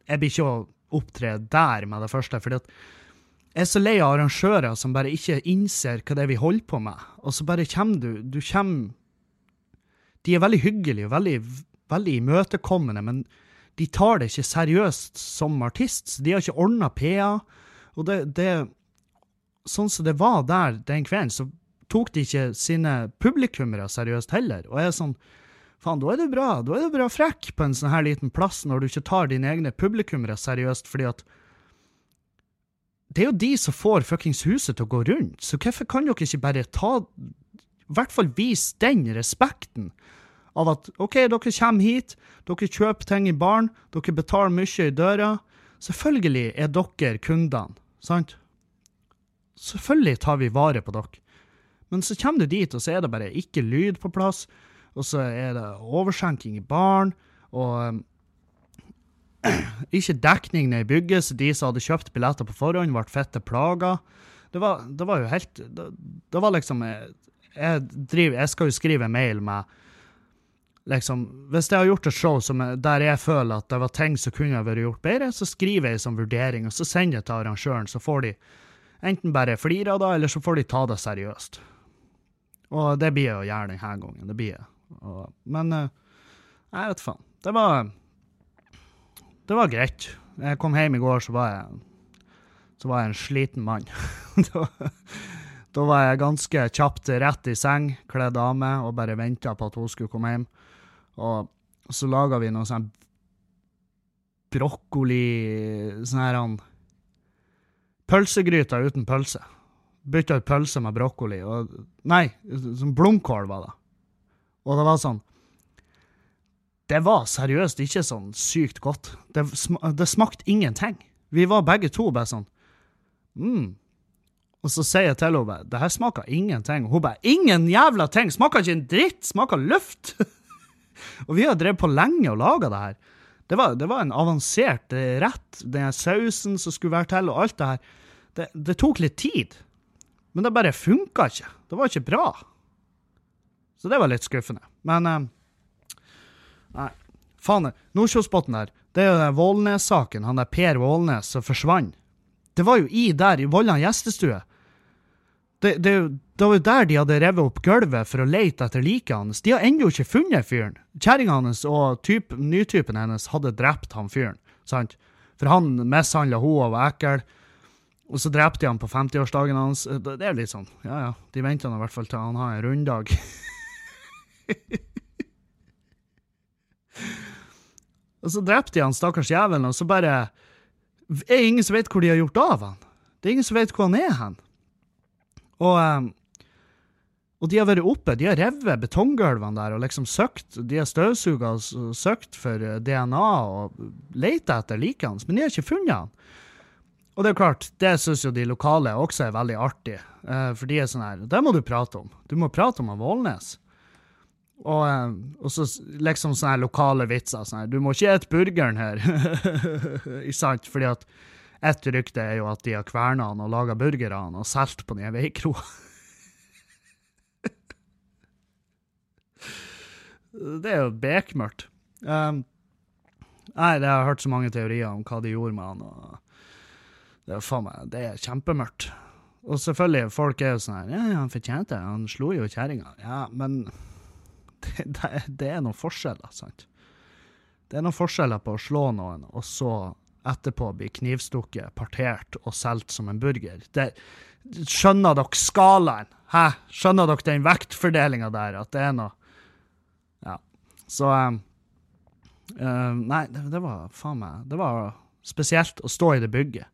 Jeg blir ikke å opptre der med det første. fordi at jeg er så lei av arrangører som bare ikke innser hva det er vi holder på med. Og så bare kommer du Du kommer De er veldig hyggelige og veldig, veldig imøtekommende, men de tar det ikke seriøst som artist. Så de har ikke ordna PA. Og det, det Sånn som det var der den kvelden, så tok de ikke sine publikummere seriøst heller. Og jeg er sånn Faen, da er du bra. Da er du bra frekk på en sånn her liten plass når du ikke tar dine egne publikummere seriøst, fordi at det er jo de som får fuckings huset til å gå rundt, så hvorfor kan dere ikke bare ta I hvert fall vise den respekten av at OK, dere kommer hit, dere kjøper ting i baren, dere betaler mye i døra. Selvfølgelig er dere kundene, sant? Selvfølgelig tar vi vare på dere. Men så kommer du dit, og så er det bare ikke lyd på plass, og så er det overskjenking i baren, og um, ikke dekning nede i bygget, så de som hadde kjøpt billetter på forhånd, ble fette plaga. Det var, det var jo helt det, det var liksom jeg, jeg, driver, jeg skal jo skrive mail med liksom, Hvis jeg har gjort et show som, er- der jeg føler at det var ting som kunne vært gjort bedre, så skriver jeg som vurdering, og så sender jeg til arrangøren, så får de enten bare flire av det, eller så får de ta det seriøst. Og det blir jeg å gjøre denne gangen. Det blir jeg. Og, men eh, jeg vet faen. Det var Det var greit. Jeg kom hjem i går, så var jeg så var jeg en sliten mann. da, da var jeg ganske kjapt rett i seng, kledd av meg, og bare venta på at hun skulle komme hjem. Og så laga vi noe sånn brokkoli Sånn her han Pølsegryter uten pølse. Bytta ut pølse med brokkoli. Og, nei, sånn blomkål var det. Og det var sånn Det var seriøst ikke sånn sykt godt. Det, sm det smakte ingenting. Vi var begge to bare sånn mm. Og så sier jeg til henne det her smaker ingenting. Og hun bare ingen jævla ting! Smaker ikke en dritt! Smaker luft! og vi har drevet på lenge og laga det her. Det var, det var en avansert rett. Den sausen som skulle være til, og alt det her. Det, det tok litt tid. Men det bare funka ikke. Det var ikke bra. Så det var litt skuffende. Men eh, Nei. Faen, Nordkjosbotn der, det er jo den Vålnes-saken, han der Per Vålnes som forsvant. Det var jo i der, i Vollan gjestestue. Det, det, det var jo der de hadde revet opp gulvet for å lete etter liket hans. De har ennå ikke funnet fyren. Kjerringa hans og typ, nytypen hennes hadde drept han fyren, sant? For han mishandla henne og var ekkel. Og så drepte de han på 50-årsdagen hans. Det er litt sånn, ja ja, de venter nå i hvert fall til han har en runddag. Og så drepte de han stakkars jævelen, og så bare er ingen som vet hvor de har gjort av han. Det er ingen som vet hvor han er hen. Og, eh, og de har vært oppe, de har revet betonggulvene der og liksom søkt, de har støvsuga og søkt for eh, DNA og leita etter liket hans, men de har ikke funnet han. Og det er klart, det syns jo de lokale også er veldig artig, eh, for de er sånn her, det må du prate om. Du må prate om han Vålnes. Og, eh, og så liksom sånne lokale vitser. Sånn du må ikke ete burgeren her. Sant? Fordi at ett rykte er jo at de har kverna han og laga burgere han og solgt på den veikroa. det er jo bekmørkt. Um, nei, det har jeg hørt så mange teorier om hva de gjorde med han. og det er, faen meg, det er kjempemørkt. Og selvfølgelig, folk er jo sånn her ja, han fortjente det. Han slo jo kjerringa. Ja, men det, det, er- noen forskjeller, sant? Det er noen forskjeller på å slå noen, og så etterpå bli knivstukket, partert og solgt som en burger. Det, skjønner dere skalaen? Hæ? Skjønner dere den vektfordelinga der? At det er noe Ja. Så um, uh, Nei, det, det var faen meg Det var spesielt å stå i det bygget.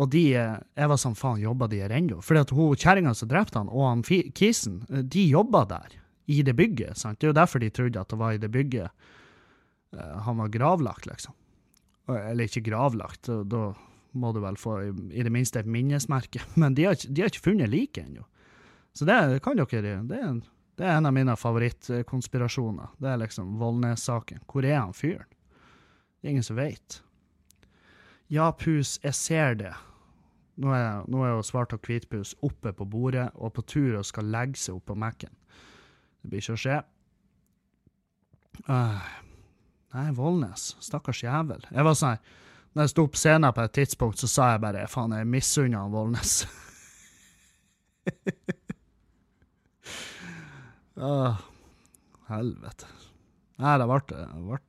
Og de eh, Jeg var sånn, faen, jobba de her ennå? Fordi kjerringa som drepte han, og han kisen, eh, de jobba der. I det bygget. sant? Det er jo derfor de trodde at det var i det bygget eh, han var gravlagt, liksom. Eller ikke gravlagt, da, må du vel få i, det minste et minnesmerke. Men de har, ikke- de har ikke funnet liket ennå. Så det kan dere det er, det er en av mine favorittkonspirasjoner. Det er liksom Voldnes-saken. Hvor er han fyren? Det er ingen som veit. Ja, pus, jeg ser det. Nå er, nå er jo svart og hvitpus oppe på bordet og på tur og skal legge seg opp på Mac-en. Det blir ikke å skje. Uh, nei, Voldnes. Stakkars jævel. Jeg var sånn når jeg sto på scenen på et tidspunkt, så sa jeg bare faen, jeg misunner han Vollnes. uh, helvete. Nei, det ble, det ble,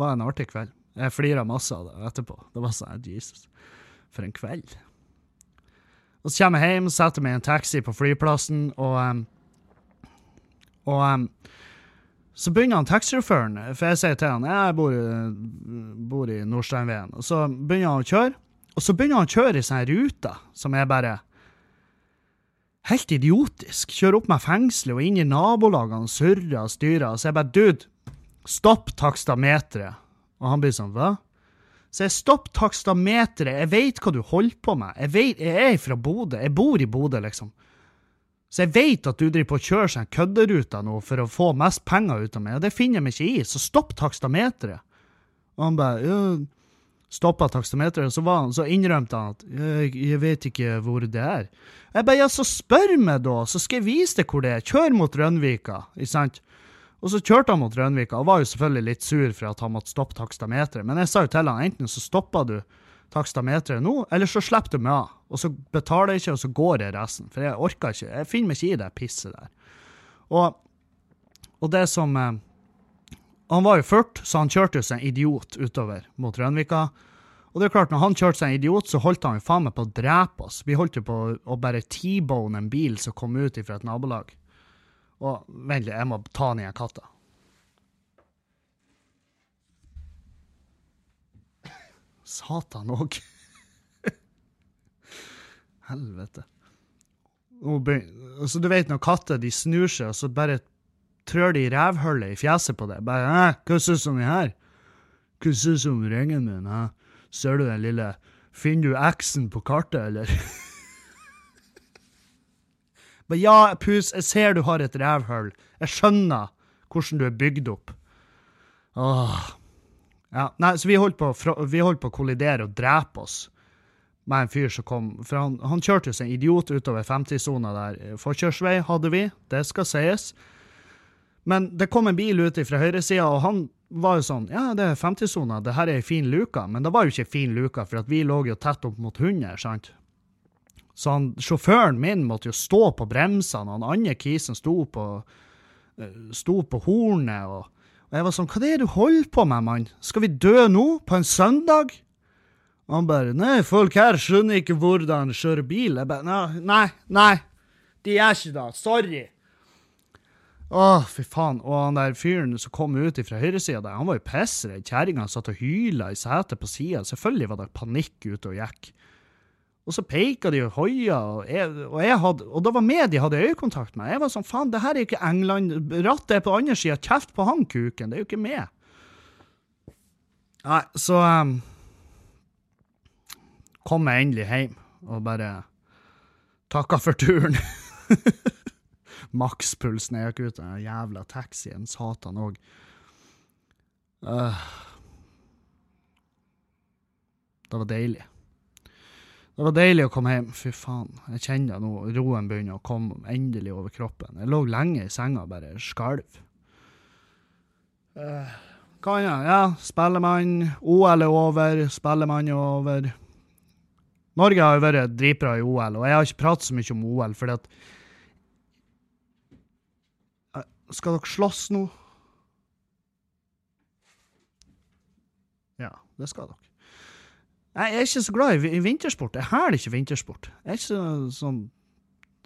var en artig kveld. Jeg flira masse av det etterpå. Det var sånn Jesus, for en kveld. Og så kommer jeg hjem, setter meg i en taxi på flyplassen, og um, Og um, så begynner han taxisjåføren, for jeg sier til han jeg bor, bor i Nordsteinveien, og så begynner han å kjøre, og så begynner han å kjøre i sånne ruter som er bare helt idiotisk. Kjører opp med fengselet og inn i nabolagene og surrer og styrer. Så jeg bare Dude, stopp takstameteret. Og han blir sånn Hva? Så jeg stopp takstameteret, jeg vet hva du holder på med. Jeg, vet, jeg er fra Bodø, jeg bor i Bodø, liksom. Så jeg vet at du driver på å kjøre seg en kødderute nå for å få mest penger ut av meg, og det finner jeg meg ikke i, så stopp takstameteret. Og han bare ja, stoppa takstameteret, så, var han, så innrømte han at jeg, jeg vet ikke hvor det er. Jeg bare ja, så spør meg da, så skal jeg vise deg hvor det er. Kjør mot Rønvika, ikke sant? Og så kjørte han mot Rønvika, og var jo selvfølgelig litt sur for at han måtte stoppe takstameteret. Men jeg sa jo til han enten så stopper du takstameteret nå, eller så slipper du meg av. Og så betaler jeg ikke, og så går jeg resten. For jeg orker ikke. Jeg finner meg ikke i det pisset der. Og, og det som eh, Han var jo ført, så han kjørte jo seg en idiot utover mot Rønvika. Og det er klart, når han kjørte seg en idiot, så holdt han jo faen meg på å drepe oss. Vi holdt jo på å bare T-bone en bil som kom ut fra et nabolag. Og vent litt, jeg må ta ned katta. Satan òg. Helvete. Altså, du vet når katter de snur seg, og så bare trør de revhullet i fjeset på deg. Bare 'Hva syns du om den her?' 'Hva syns du om ringen min?' Hæ? Ser du den lille Finner du X-en på kartet, eller? Men ja, Pus, jeg ser du har et revhull. Jeg skjønner hvordan du er bygd opp. Åh. Ja, nei, så vi holdt, på, vi holdt på å kollidere og drepe oss med en fyr som kom For han, han kjørte jo som en idiot utover 50-sona der. Forkjørsvei hadde vi, det skal sies. Men det kom en bil ut fra høyresida, og han var jo sånn Ja, det er 50-sona, det her er ei fin luke. Men det var jo ikke fin luke, for vi lå jo tett opp mot 100, sant? Så han, sjåføren min måtte jo stå på bremsene, og han andre kisen sto på, eh, sto på hornet. Og, og, jeg var sånn, hva er det du holder på med, mann? Skal vi dø nå, på en søndag? Og han bare, nei, folk her skjønner ikke hvordan kjøre bil. Jeg bare, nei, nei, de gjør ikke det. Sorry. Å, fy faen. Og han der fyren som kom ut fra høyresida han var jo pissredd. Kjerringa satt og hyla i setet på sida. Selvfølgelig var det panikk ute og gikk. Og så peika de og hoia, og, og, hadde, og da var med de hadde øyekontakt med. Jeg var sånn, faen, det her er ikke England. Rattet er på andre sida. Kjeft på han, kuken. Det er jo ikke meg. Nei, så um, kom jeg endelig hjem og bare takka for turen. Makspulsen jeg gikk ut av den jævla taxien. Satan òg. Uh, det var deilig. Det var deilig å komme hjem. Fy faen. Jeg kjenner nå roen begynner å komme endelig over kroppen. Jeg lå lenge i senga, bare skalv. Uh, hva annet? Ja, Spellemann. OL er over. Spellemann er over. Norge har jo vært dritbra i OL, og jeg har ikke pratet så mye om OL, fordi at eh, Skal dere slåss nå? Ja, det skal dere. Jeg er ikke så glad i vintersport. Jeg hæler ikke vintersport. Jeg er ikke så, sånn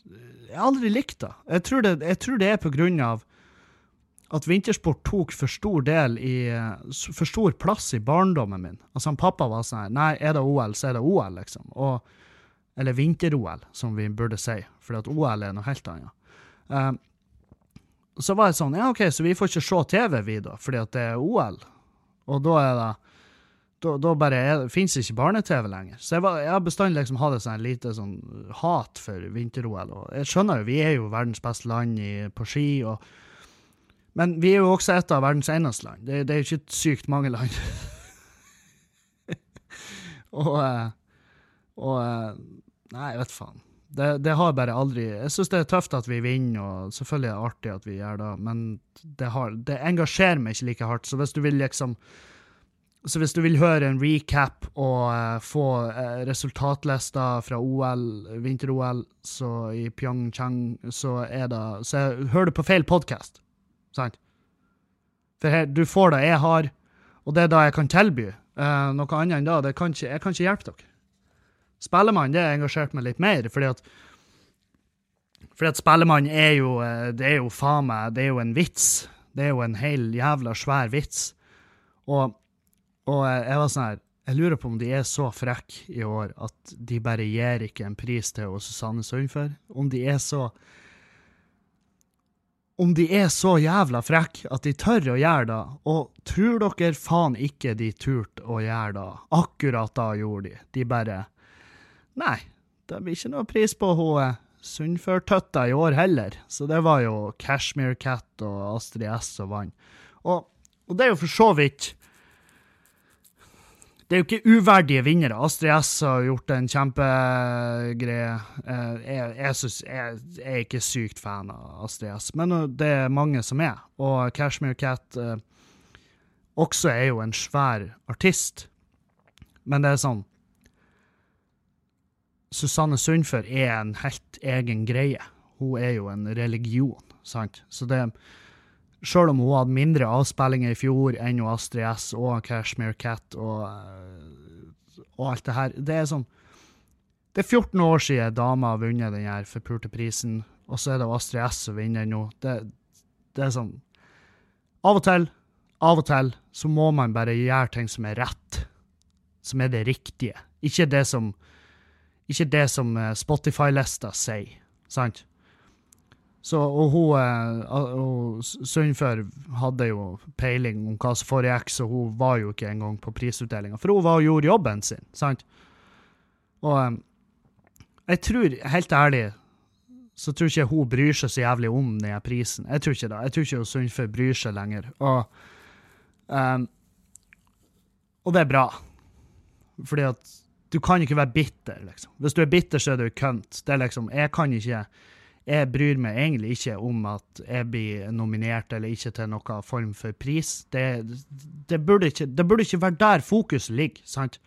Jeg har aldri likt det. Jeg tror det, jeg tror det er på grunn av at vintersport tok for stor del i For stor plass i barndommen min. Altså, pappa var sånn Nei, er det OL, så er det OL, liksom. Og, eller vinter-OL, som vi burde si, for OL er noe helt annet. Um, så var jeg sånn Ja, OK, så vi får ikke se TV, vi, da, fordi at det er OL. Og da er det da, da bare fins ikke barne-TV lenger. Så jeg, var, jeg har bestandig liksom hatt et sånn lite sånn hat for vinter-OL. Jeg skjønner jo, vi er jo verdens beste land i, på ski, og, men vi er jo også et av verdens eneste land. Det, det er jo ikke sykt mange land. Og, eh, og eh, Nei, jeg vet faen. Det, det har bare aldri Jeg syns det er tøft at vi vinner, og selvfølgelig er det artig at vi gjør det, men det, har, det engasjerer meg ikke like hardt. Så hvis du vil liksom så hvis du vil høre en recap og uh, få uh, resultatlister fra OL, vinter-OL, i Pyeongchang, så er det Så jeg, hører du på feil podkast, sant? For her, du får det jeg har, og det er det jeg kan tilby. Uh, noe annet enn det, kan ikke, jeg kan ikke hjelpe dere. Spellemann, det engasjerte engasjert meg litt mer, fordi at fordi at Spellemann er jo Det er jo faen meg Det er jo en vits. Det er jo en hel jævla svær vits. Og og jeg var sånn her Jeg lurer på om de er så frekke i år at de bare gir ikke en pris til Susanne Sundfør. Om de er så Om de er så jævla frekke at de tør å gjøre det. Og tror dere faen ikke de turte å gjøre det? Akkurat da gjorde de. De bare Nei, det blir ikke noe pris på hun Sundfør-tøtta i år heller. Så det var jo Cashmere Cat og Astrid S og vann. Og, og det er jo for så vidt det er jo ikke uverdige vinnere. Astrid S har gjort en kjempegreie. Eh, jeg, jeg, synes, jeg, er ikke sykt fan av Astrid S, men det er mange som er. Og Cashmere Cat eh, også er jo en svær artist. Men det er sånn Susanne Sundfør er en helt egen greie. Hun er jo en religion, sant? Så det Sjøl om hun hadde mindre avspillinger i fjor enn Astrid S og Cashmere Cat og, eh, og alt det her Det er sånn Det er 14 år siden dama har vunnet den her forpulte prisen, og så er det Astrid S som vinner nå. Det, det er sånn Av og til, av og til, så må man bare gjøre ting som er rett. Som er det riktige. Ikke det som Ikke det som eh, Spotify-lista sier, sant? Så, og hun, uh, Sundfør hadde jo peiling om hva som foregikk, så hun var jo ikke engang på prisutdelinga. For hun var og gjorde jobben sin, sant? Og um, jeg tror, helt ærlig, så tror ikke hun bryr seg så jævlig om den prisen. Jeg tror ikke det. Jeg tror ikke Sundfør bryr seg lenger. Og, um, og det er bra. Fordi at du kan ikke være bitter, liksom. Hvis du er bitter, så er du kønt. Det er liksom Jeg kan ikke jeg bryr meg egentlig ikke om at jeg blir nominert eller ikke til noen form for pris. Det, det, burde, ikke, det burde ikke være der fokus ligger, sant?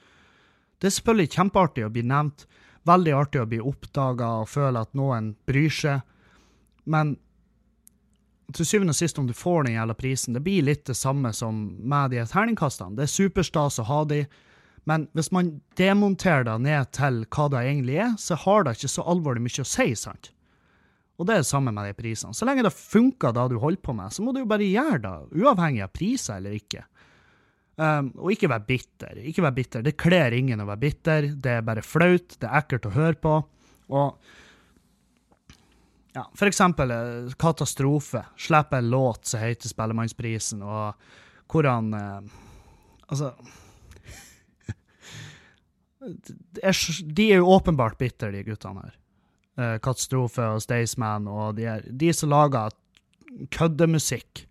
Det er selvfølgelig kjempeartig å bli nevnt, veldig artig å bli oppdaga og føle at noen bryr seg, men til syvende og sist, om du får den jævla prisen, det blir litt det samme som med de terningkastene. Det er superstas å ha de, men hvis man demonterer det ned til hva det egentlig er, så har det ikke så alvorlig mye å si, sant? Og det er det samme med de prisene. Så lenge det funker da du holder på med, så må du jo bare gjøre det, uavhengig av priser eller ikke. Um, og ikke være bitter. Ikke være bitter. Det kler ingen å være bitter. Det er bare flaut. Det er ekkelt å høre på. Og ja, for eksempel eh, Katastrofe. Slipp en låt som heter Spellemannsprisen, og hvor han eh, Altså De er jo åpenbart bitre, de guttene her Katastrofe og Staysman og de, her, de som lager køddemusikk.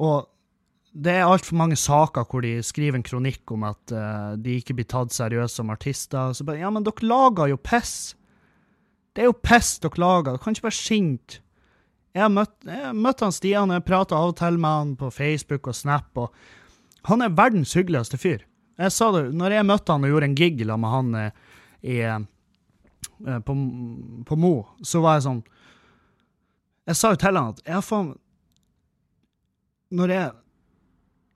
Og det er altfor mange saker hvor de skriver en kronikk om at uh, de ikke blir tatt seriøst som artister. Så bare, ja, men dere lager jo piss. Det er jo piss dere lager. Dere kan ikke være sinte. Jeg har møtt, han Stian, jeg prater av og til med han på Facebook og Snap, og han er verdens hyggeligste fyr. Jeg sa det, når jeg møtte han og gjorde en gig med han i, i Eh, på, på Mo, så var jeg sånn Jeg sa jo til han at jeg faen Når jeg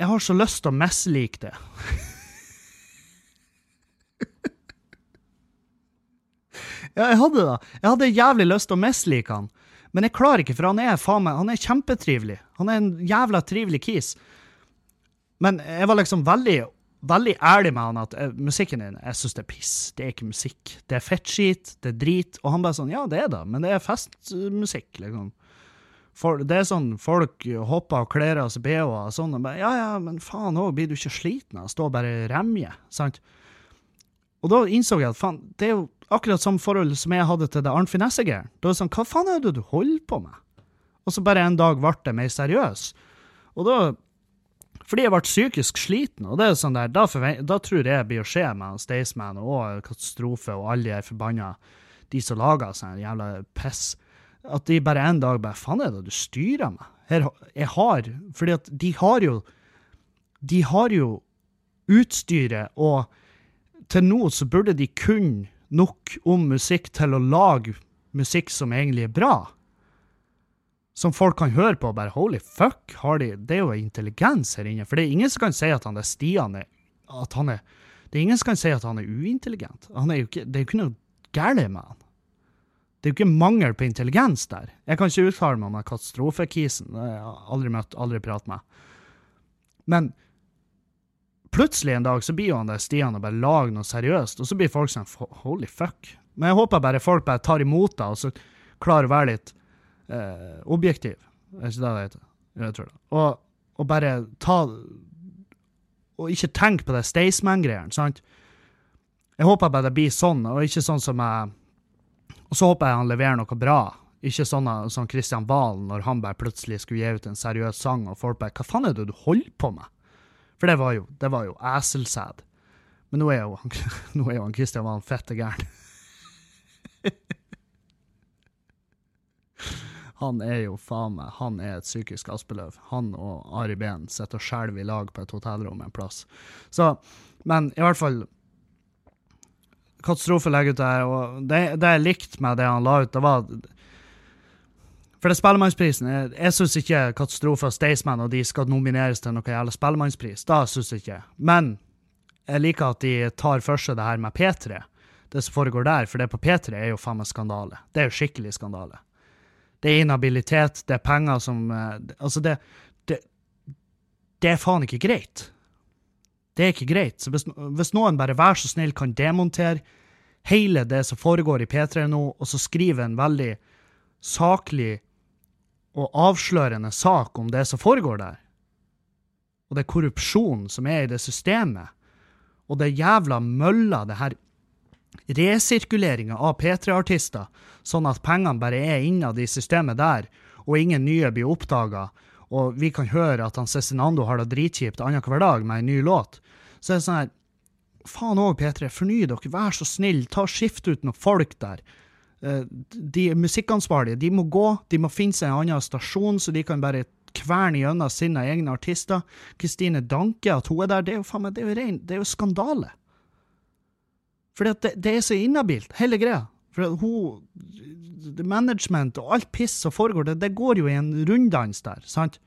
Jeg har så lyst til å mislike det. ja, jeg hadde det. Jeg hadde jævlig lyst til å mislike han. Men jeg klarer ikke, for han er faen meg, han er kjempetrivelig. Han er en jævla trivelig kis. Men jeg var liksom veldig veldig ærlig med han at uh, musikken din, jeg syns det er piss. Det er ikke musikk. Det er fettskit, det er drit. Og han bare sånn, ja, det er det, men det er festmusikk, liksom. For, det er sånn folk hopper og kler av seg bh-er og sånn, og bare ja, ja, men faen òg, blir du ikke sliten av å stå og bare remje, sant? Og da innså jeg at faen, det er jo akkurat samme forhold som jeg hadde til det Arnfinn Essager. Da er det sånn, hva faen er det du holder på med? Og så bare en dag ble det mer seriøs. Og da Fordi jeg ble psykisk sliten, og det er sånn der, da, da tror jeg det blir å skje med Staysman og Katastrofe og alle de forbanna de som lager sånn jævla piss. At de bare en dag bare Faen, er det du styrer meg? Her, jeg har Fordi at de har jo De har jo utstyret, og til nå så burde de kun nok om musikk til å lage musikk som egentlig er bra som folk kan høre på og bare holy fuck, har de, det er jo intelligens her inne. For det er ingen som kan si at han er Stian at han er, Det er ingen som kan si at han er uintelligent. Han er jo ikke, det er jo ikke noe galt med han. Det er jo ikke mangel på intelligens der. Jeg kan ikke uttale meg om katastrofekisen. Det har jeg aldri møtt, aldri pratet med. Men plutselig en dag så blir jo han der Stian og bare lager noe seriøst, og så blir folk sånn holy fuck. Men jeg håper bare folk bare tar imot det, og så klarer å være litt eh, objektiv. Er ikke det det heter? Jeg tror det. Og, og bare ta Og ikke tenk på det Staysman-greiene, sant? Jeg håper bare det blir sånn, og ikke sånn som jeg Og så håper jeg han leverer noe bra. Ikke sånn som Kristian Valen, når han bare plutselig skulle gi ut en seriøs sang, og folk bare Hva faen er det du holder på med? For det var jo, det var jo eselsæd. Men nå er jo, nå er jo han Kristian Valen fette gæren. Han er jo faen meg Han er et psykisk aspeløv. Han og Ari Behn sitter og skjelver i lag på et hotellrom en plass. Så, men i hvert fall Katastrofe legger ut det her, og det, det jeg likte med det han la ut, det var For det er Spellemannsprisen. Jeg, jeg syns ikke Katastrofe og Staysman og de skal nomineres til noe jævla Spellemannspris. Da syns jeg ikke. Men jeg liker at de tar for seg det her med P3, det som foregår der, for det på P3 er jo faen meg skandale. Det er jo skikkelig skandale. Det er inhabilitet, det er penger som eh, Altså, det, det, det er faen ikke greit. Det er ikke greit. Så hvis, hvis, noen bare vær så snill kan demontere hele det som foregår i P3 nå, og så skrive en veldig saklig og avslørende sak om det som foregår der, og det er korrupsjon som er i det systemet, og det jævla mølla det her resirkuleringa av P3-artister, sånn at pengene bare er innad i systemet der, og ingen nye blir oppdaga, og vi kan høre at han Cezinando har det dritkjipt annenhver dag med en ny låt, så er det sånn her Faen òg, P3, forny dere, vær så snill, ta skift ut noen folk der. Eh, de musikkansvarlige de må gå, de må finne seg en annen stasjon, så de kan bare kverne gjennom sine egne artister. Kristine Danke, at hun er der, det er jo faen meg, det er jo rein, det er jo skandale. For det, det, er så inhabilt, hele greia. For hun Management og alt piss som foregår, det, det går jo i en runddans der, sant?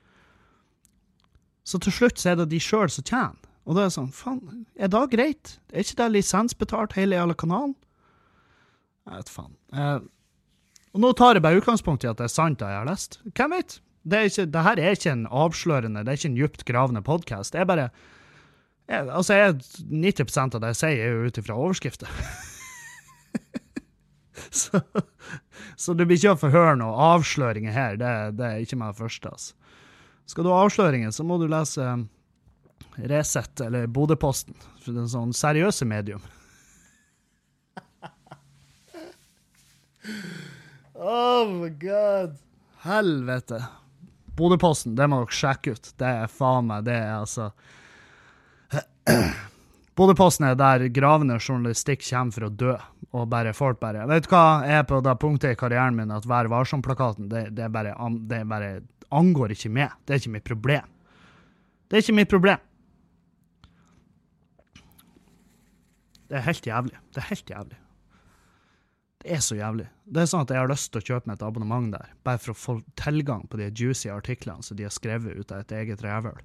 Så til slutt så er det de sjøl som tjener. Og da er det sånn, faen, er det greit? Er ikke det lisensbetalt, hele jævla kanalen? Jeg vet faen. Eh, og nå tar jeg bare utgangspunkt i at det er sant, det jeg har lest. Hvem vet? Det, er ikke, det her er ikke en avslørende, det er ikke en djupt gravende podkast. Det er bare jeg, altså, jeg, 90% av det jeg sier, er jo ut ifra overskrifter. så, så du blir ikke å forhøre høre noen avsløringer her. Det, det, er ikke meg første. Altså. Skal du ha avsløringer, så må du lese Resett eller Bodøposten. For det er en sånn seriøse medium. oh my god. Helvete. Bodøposten, det må dere sjekke ut. Det er faen meg Det er altså Bodøposten er der gravende journalistikk kommer for å dø, og bare folk bare Vet du hva, er på det punktet i karrieren min at Vær varsom-plakaten, det, det, det bare angår ikke meg. Det er ikke mitt problem. Det er ikke mitt problem. Det er helt jævlig. Det er helt jævlig. Det er så jævlig. Det er sånn at jeg har lyst til å kjøpe meg et abonnement der, bare for å få tilgang på de juicy artiklene som de har skrevet ut av et eget rævhøl.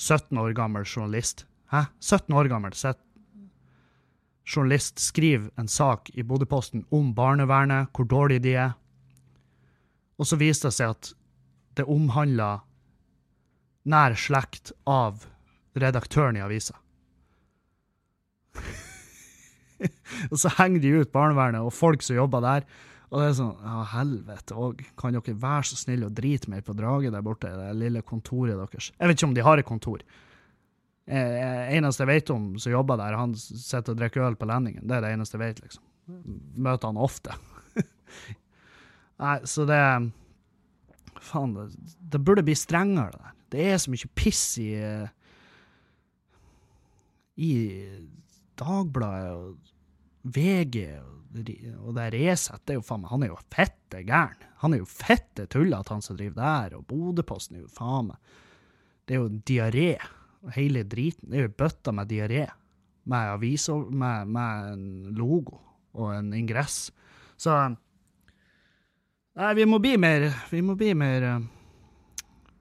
17 år gammel journalist Hæ? 17 år gammel journalist skriver en sak i Bodøposten om barnevernet, hvor dårlig de er. Og så viser det seg at det omhandler nær slekt av redaktøren i avisa. og så henger de ut barnevernet og folk som jobber der. Og det er sånn Ja, helvete òg. Kan dere være så snille å drite mer på draget der borte, det lille kontoret deres? Jeg vet ikke om de har et kontor. Eh, eneste jeg vet om som jobber der, han sitter og drikker øl på landingen. Det er det eneste jeg vet, liksom. Møter han ofte. Nei, så det Faen, det, det, burde bli strengere, det der. Det er så mye piss i I Dagbladet og VG og, og det Resett. Det er jo faen meg Han er jo fette gæren. Han er jo fette tullete, han som driver der. Og Bodøposten er jo faen meg Det er jo diaré. Hele driten. Er jo bøtta med diaré. Med aviser, med, med en logo og en ingress. Så Nei, vi må bli mer Vi må bli mer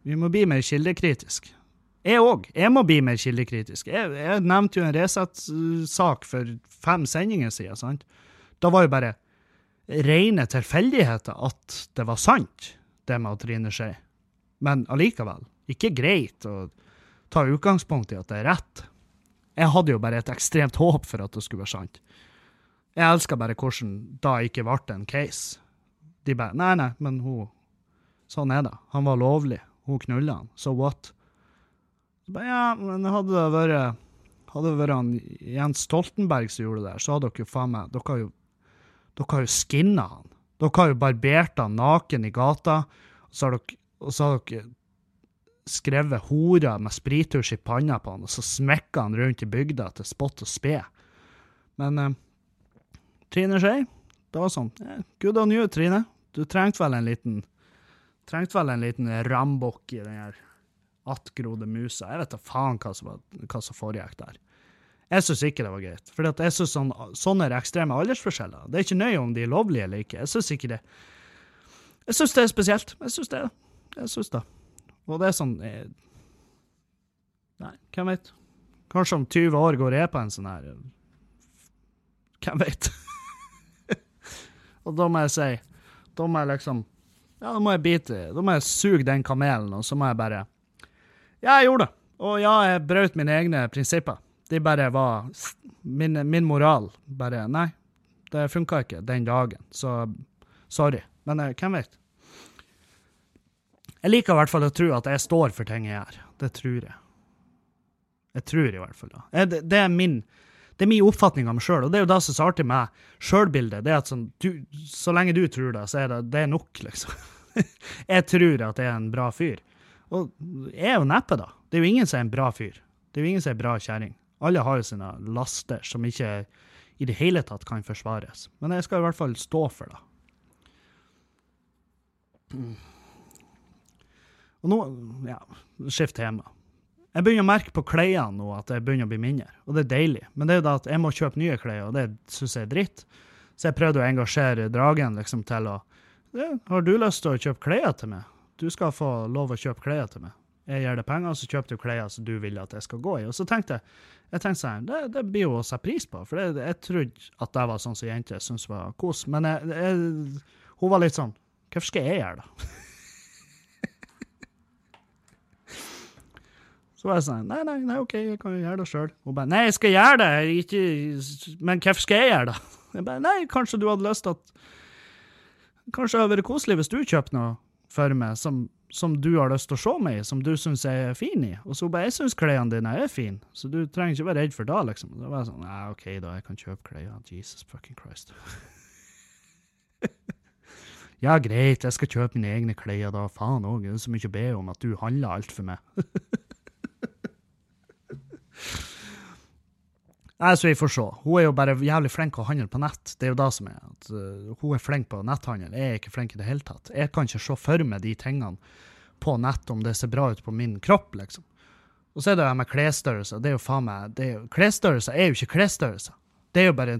Vi må bli mer kildekritisk. Jeg òg. Jeg må bli mer kildekritisk. Jeg, jeg nevnte jo en Resett-sak for fem sendinger siden. sant? Da var jo bare rene tilfeldigheter at det var sant, det med Trine Skei. Men allikevel. Ikke greit å ta utgangspunkt i at det er rett. Jeg hadde jo bare et ekstremt håp for at det skulle være sant. Jeg elska bare hvordan da ikke ble en case. De bare Nei, nei, men hun Sånn er det. Han var lovlig. Hun knulla han. So what? Så bare, ja, men hadde det vært hadde det vært han Jens Stoltenberg som gjorde det der, så hadde dere jo faen meg Dere har jo, dere har jo skinna han. Dere har jo barbert han naken i gata, og så har dere, og så har dere skrevet 'hora' med sprittusj i panna på han, og så smekka han rundt i bygda til spott og spe. Men eh, Trine Skei, det var sånn eh, Good on you, Trine. Du trengte vel en liten Trengte vel en liten rambukk i den her attgrodde musa. Jeg vet da faen hva som, hva som foregikk der. Jeg syns ikke det var greit. For jeg synes sånn, sånne ekstreme aldersforskjeller. Det er ikke nøye om de er lovlige eller ikke. Jeg syns ikke det. Jeg syns det er spesielt. Jeg syns det. Jeg syns det. Og det er sånn eh, Nei, hvem vet? Kanskje om 20 år går jeg på en sånn her Hvem vet? og da må jeg si Da må jeg liksom Ja, da må jeg bite Da må jeg suge den kamelen, og så må jeg bare Ja, jeg gjorde det. Og ja, jeg brøt mine egne prinsipper. De bare var Min, min moral bare Nei, det funka ikke den dagen, så sorry. Men eh, hvem vet? Jeg liker i hvert fall å tro at jeg står for ting jeg gjør. Det tror jeg. Jeg tror i hvert fall. Eh, Det, det, er, min, det er min oppfatning av meg sjøl, og det er jo det som er så artig med sjølbildet. Det er at sånn, du, så lenge du tror det, så er det, det er nok, liksom. jeg tror at jeg er en bra fyr. Og jeg er jo neppe, da. Det er jo ingen som er en bra fyr. Det er jo ingen som er en bra kjerring. Alle har jo sine laster som ikke i det hele tatt kan forsvares. Men jeg skal i hvert fall stå for det. Og nå Ja, skift tema. Jeg begynner å merke på klærne nå at jeg begynner å bli mindre, og det er deilig. Men det er jo da at jeg må kjøpe nye klær, og det syns jeg er dritt. Så jeg prøvde å engasjere dragen liksom til å Har du lyst til å kjøpe klær til meg? Du skal få lov å kjøpe klær til meg. Jeg gir deg penger, så kjøper du klær som du vil at jeg skal gå i. Og så tenkte jeg jeg tenkte sånn, det, det blir jo å sette pris på, for det, jeg trodde at det var sånn som jenter syntes var kos. Men jeg, jeg, hun var litt sånn Hvorfor skal jeg gjøre det? Så var jeg sånn Nei, nei, nei, OK, jeg kan jo gjøre det sjøl. Hun bare Nei, jeg skal gjøre det, ikke Men hvorfor skal jeg gjøre det? Jeg bare Nei, kanskje du hadde lyst til at Kanskje det hadde vært koselig hvis du kjøpte noe for meg som, som du har lyst til å se meg i, som du syns jeg er fin i. Og så bare Jeg syns klærne dine er fine, så du trenger ikke være redd for det, liksom. Da var jeg sånn Nei, OK, da, jeg kan kjøpe klær. Jesus fucking Christ. ja, greit, jeg skal kjøpe mine egne klær, da. Faen òg, det er så mye å be om at du handler alt for meg. Nei, så vi får se. Hun er jo bare jævlig flink til å handle på nett. Det er jo det som er. At, uh, hun er flink på netthandel. Jeg er ikke flink i det hele tatt. Jeg kan ikke se for meg de tingene på nett om det ser bra ut på min kropp, liksom. Og så er det det med klesstørrelse. Det er jo faen meg det er jo, Klesstørrelser er jo ikke klesstørrelse. Det er jo bare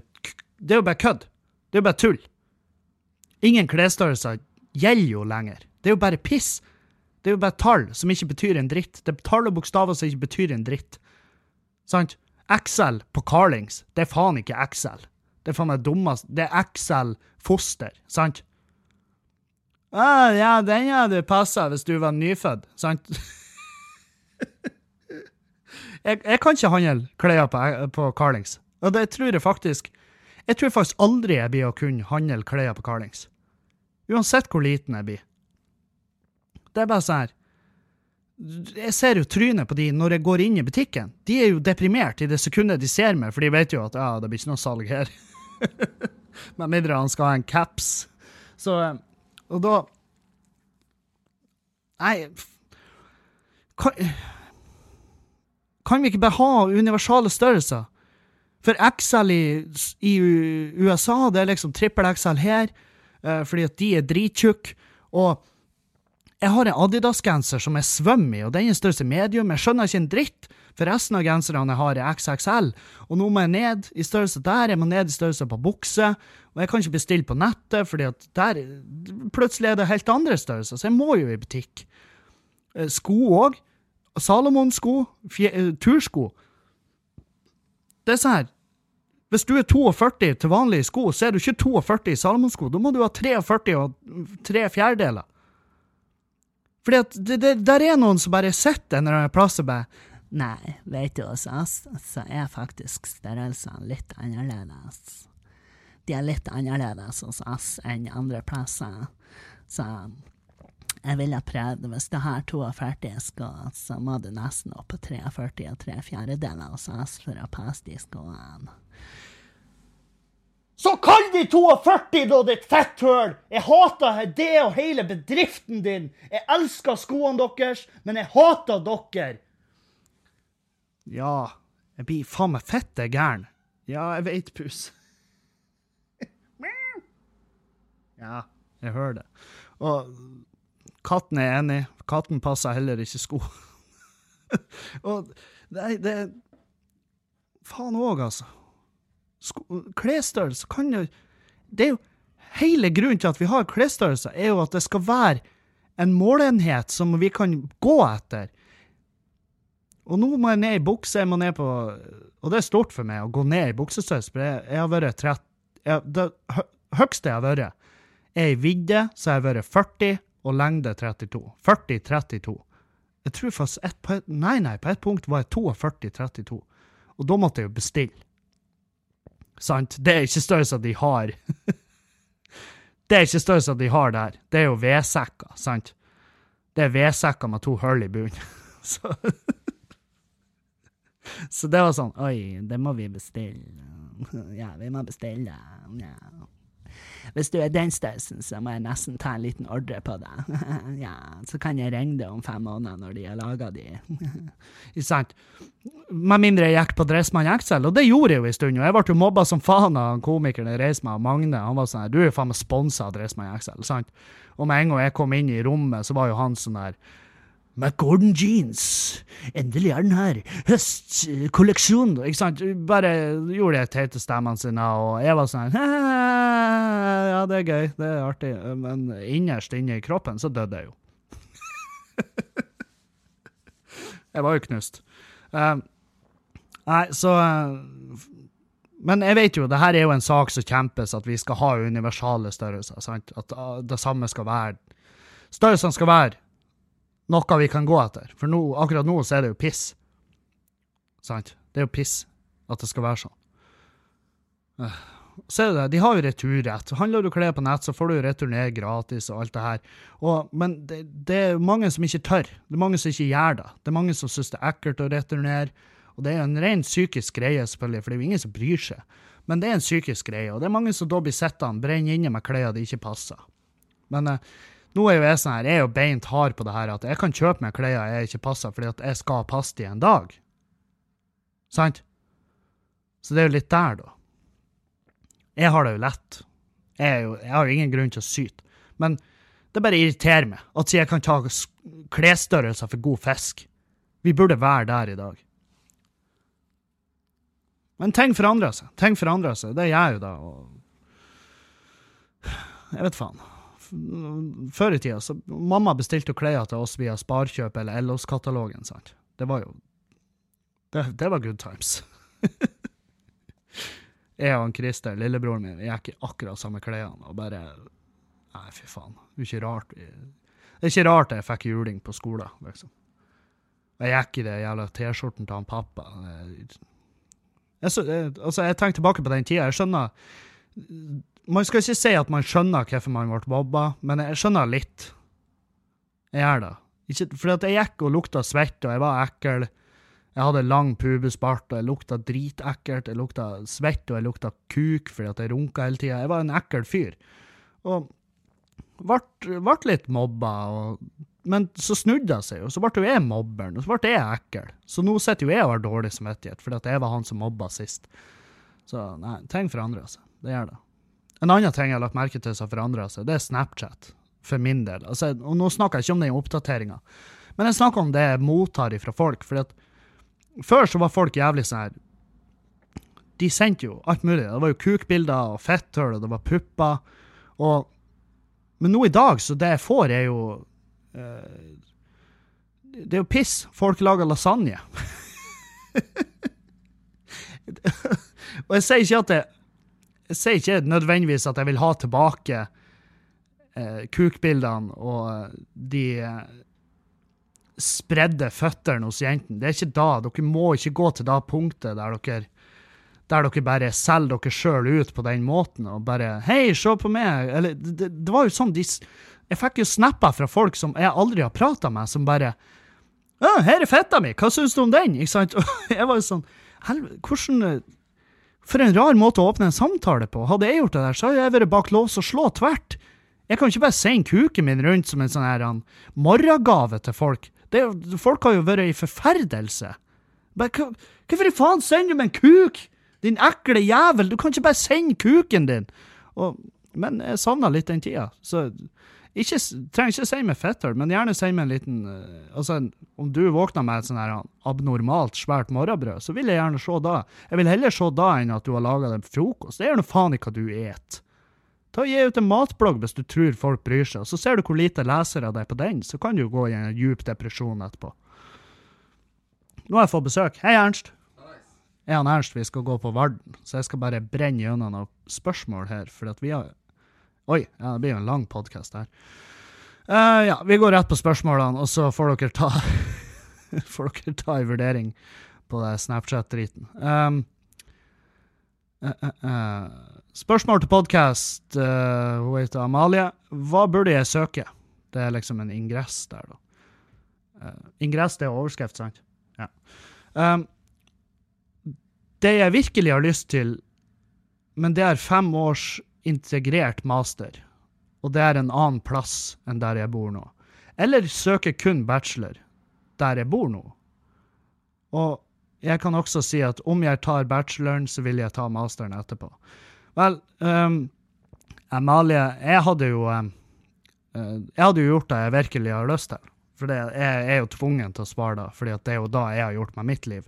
Det er jo bare kødd. Det er jo bare tull. Ingen klesstørrelser gjelder jo lenger. Det er jo bare piss. Det er jo bare tall som ikke betyr en dritt. Det er tall og bokstaver som ikke betyr en dritt. Sant? XL på Carlings, det er faen ikke XL. Det er faen meg dummest. Det er XL foster, sant? Ah, ja, den hadde passa hvis du var nyfødt, sant? jeg, jeg, kan ikke handle klær på, på Carlings. Og det tror jeg faktisk Jeg tror faktisk aldri jeg blir å kunne handle klær på Carlings. Uansett hvor liten jeg blir. Det er bare sånn her jeg ser jo trynet på de når jeg går inn i butikken. De er jo deprimert i det sekundet de ser meg, for de vet jo at ja, det blir ikke noe salg her. Med mindre han skal ha en caps. Så Og da Nei, kan, kan vi ikke bare ha universale størrelser? For XL i, i USA, det er liksom trippel XL her, uh, fordi at de er drittjukke. Og jeg har en Adidas-genser som jeg svømmer i, og den er størrelse medium. Jeg skjønner ikke en dritt, for resten av genserne jeg har, er XXL. Og nå må jeg ned i størrelse der, jeg må ned i størrelse på bukse. Og jeg kan ikke bestille på nettet, fordi at der plutselig er det helt andre størrelser, så jeg må jo i butikk. Eh, sko òg. Salomon-sko. Eh, tursko. Det er sånn her Hvis du er 42 til vanlige sko, så er du ikke 42 i Salomon-sko. Da må du ha 43 og tre fjerdedeler. Fordi at det, det, der er noen som bare sitter en eller annen plass og bare Nei, vet du, hos oss så er faktisk størrelsene litt annerledes. De er litt annerledes hos oss enn andre plasser. Så jeg ville prøvd Hvis du har 42 sko, så må du nesten opp på 43 og 3 fjerdedeler hos oss for å passe de skoene. Så kall de 42, da, ditt fetthøl! Jeg hater det og hele bedriften din. Jeg elsker skoene deres, men jeg hater dere. Ja, jeg blir faen meg fette gæren. Ja, jeg veit, pus. ja, jeg hører det. Og katten er enig. Katten passer heller ikke sko. og det, det Faen òg, altså. Klesstørrelse kan jo Det er jo Hele grunnen til at vi har klesstørrelser, er jo at det skal være en målenhet som vi kan gå etter. Og nå må jeg ned i bukse, må ned på Og det er stort for meg å gå ned i buksestørrelse, for jeg, jeg, har vært 30 jeg, Det høyeste jeg har vært, er i vidde, så jeg har vært 40, og lengde 32. 40-32. Jeg tror faktisk et, Nei, nei, på et punkt var jeg 42-32. Og da måtte jeg jo bestille. Sant? Det er ikke størrelser de har. det er ikke størrelser de har der. Det er jo vedsekker, sant? Det er vedsekker med to hull i bunnen. Så Så det var sånn Oi, det må vi bestille. Ja, vi må bestille. Ja. Hvis du er den størrelsen, så må jeg nesten ta en liten ordre på deg. ja, så kan jeg ringe deg om fem måneder når de har laga de. Ikke sant? Med mindre jeg gikk på Dressmann XL, og det gjorde jeg jo en stund. Og jeg ble jo mobba som faen av komikeren med, Magne. Han var sånn Du er jo faen meg sponsa av Dressmann XL, sant? Og med en gang jeg kom inn i rommet, så var jo han sånn der McGordon Jeans. Endelig er den her. Høstkolleksjon. Ikke sant? Bare gjorde de teite stemmene sine, og jeg var sånn Ja, det er gøy, det er artig, men innerst inne i kroppen så døde jeg jo. jeg var jo knust. Uh, nei, så uh, Men jeg vet jo, det her er jo en sak som kjempes, at vi skal ha universale størrelser. sant? At uh, det samme skal være Størrelsene skal være noe vi kan gå etter. For nå, akkurat nå så er det jo piss. Sant? Det er jo piss at det skal være sånn. Uh, så er det, De har jo returrett. Handler du klær på nett, så får du returnere gratis og alt det her. Og, men det, det, er mange som ikke tør. Det er mange som ikke gjør det. Det er mange som syns det er ekkelt å returnere. Og det er en ren psykisk greie, selvfølgelig, for det er jo ingen som bryr seg. Men det er en psykisk greie, og det er mange som da blir sittende brenner inne med klær de ikke passer. Men uh, nå er jo jeg sånn her, jeg er jo beint hard på det her at jeg kan kjøpe meg klær jeg ikke passer, fordi at jeg skal passe de en dag. Sant? Så det er jo litt der, da. Jeg har det jo lett. Jeg, jo, jeg har jo ingen grunn til å syte. Men det bare irriterer meg at jeg kan ta klesstørrelser for god fisk. Vi burde være der i dag. Men ting forandrer seg. Ting forandrer seg. Det gjør jo det. Og jeg vet faen før i tida så Mamma bestilte klær til oss via Sparkjøp eller LOs-katalogen. sant? Det var jo Det, det var good times. jeg og Christer, lillebroren min, gikk i akkurat samme klærne og bare Nei, fy faen. Det er ikke rart Det er ikke rart jeg fikk juling på skolen, liksom. Jeg gikk i det jævla T-skjorten til han pappa. Jeg, altså, jeg tenker tilbake på den tida. Jeg skjønner man skal ikke si at man skjønner hvorfor man ble mobba, men jeg skjønner litt. Jeg gjør det. Fordi jeg gikk og lukta svett, og jeg var ekkel. Jeg hadde lang pubespart, og jeg lukta dritekkelt. Jeg lukta svett, og jeg lukta kuk fordi at jeg runka hele tida. Jeg var en ekkel fyr. Og ble, litt mobba, og men så snudde jeg seg jo, så ble jo jeg mobberen, og så ble jeg ekkel. Så nå sitter jo jeg og har dårlig samvittighet, fordi at jeg var han som mobba sist. Så nei, ting forandrer seg. Det gjør det. En annen ting jeg har lagt merke til som forandrer seg, det er Snapchat. For min del. Altså, og nå snakker jeg ikke om den oppdateringa, men jeg snakker om det jeg mottar fra folk. at før så var folk jævlig sånn her De sendte jo alt mulig. Det var jo kukbilder og fetthull, og det var pupper. Og, men nå i dag, så det jeg får, er jo eh, Det er jo piss. Folk lager lasagne. og jeg sier ikke at det Jeg sier ikke nødvendigvis at jeg vil ha tilbake eh, kukbildene og de eh, spredde føttene hos jentene. Det er ikke da. Dere må ikke gå til det punktet der dere der dere bare selger dere sjøl ut på den måten og bare 'Hei, se på meg!' Eller, det, det var jo sånn de, Jeg fikk jo snapper fra folk som jeg aldri har prata med, som bare 'Å, her er fetta mi, hva syns du om den?' Ikke sant? Og jeg var jo sånn hvordan For en rar måte å åpne en samtale på. Hadde jeg gjort det der, så hadde jeg vært bak lås og slå tvert. Jeg kan ikke bare sende kuken min rundt som en sånn her morgengave til folk. Det, folk har jo vært i forferdelse. Hvorfor i faen sender du meg en kuk? Din ekle jævel! Du kan ikke bare sende kuken din! Og, men jeg savna litt den tida. Så ikke, trenger ikke si med fetter, men gjerne si med en liten uh, altså, Om du våkner med et sånn her abnormalt svært morgenbrød, så vil jeg gjerne se da. Jeg vil heller se da enn at du har laga deg frokost. Det er nå faen ikke hva du et. Ta og Gi ut en matblogg hvis du tror folk bryr seg, og så ser du hvor lite lesere det er på den, så kan du jo gå i en djup depresjon etterpå. Nå har jeg fått besøk. Hei, Ernst. Jeg og Ernst vi skal gå på Varden, så jeg skal bare brenne gjennom noen spørsmål her, for vi har Oi, ja, det blir jo en lang podkast her. Uh, ja, vi går rett på spørsmålene, og så får dere ta får dere ta en vurdering på det Snapchat-driten. Um, uh, uh, spørsmål til podkast. hun heter Amalie. Hva burde jeg søke? Det er liksom en ingress der, da. ingress det er overskrift, sant? Ja. Um, det jeg virkelig har lyst til, men det er fem års integrert master, og det er en annen plass enn der jeg bor nå. Eller søke kun bachelor der jeg bor nå. Og jeg kan også si at om jeg tar bacheloren, så vil jeg ta masteren etterpå. Vel, um, Amalie, jeg hadde jo um, Jeg hadde jo gjort det jeg virkelig har lyst til. For det, jeg er jo tvungen til å svare da, for det er jo da jeg har gjort meg mitt liv.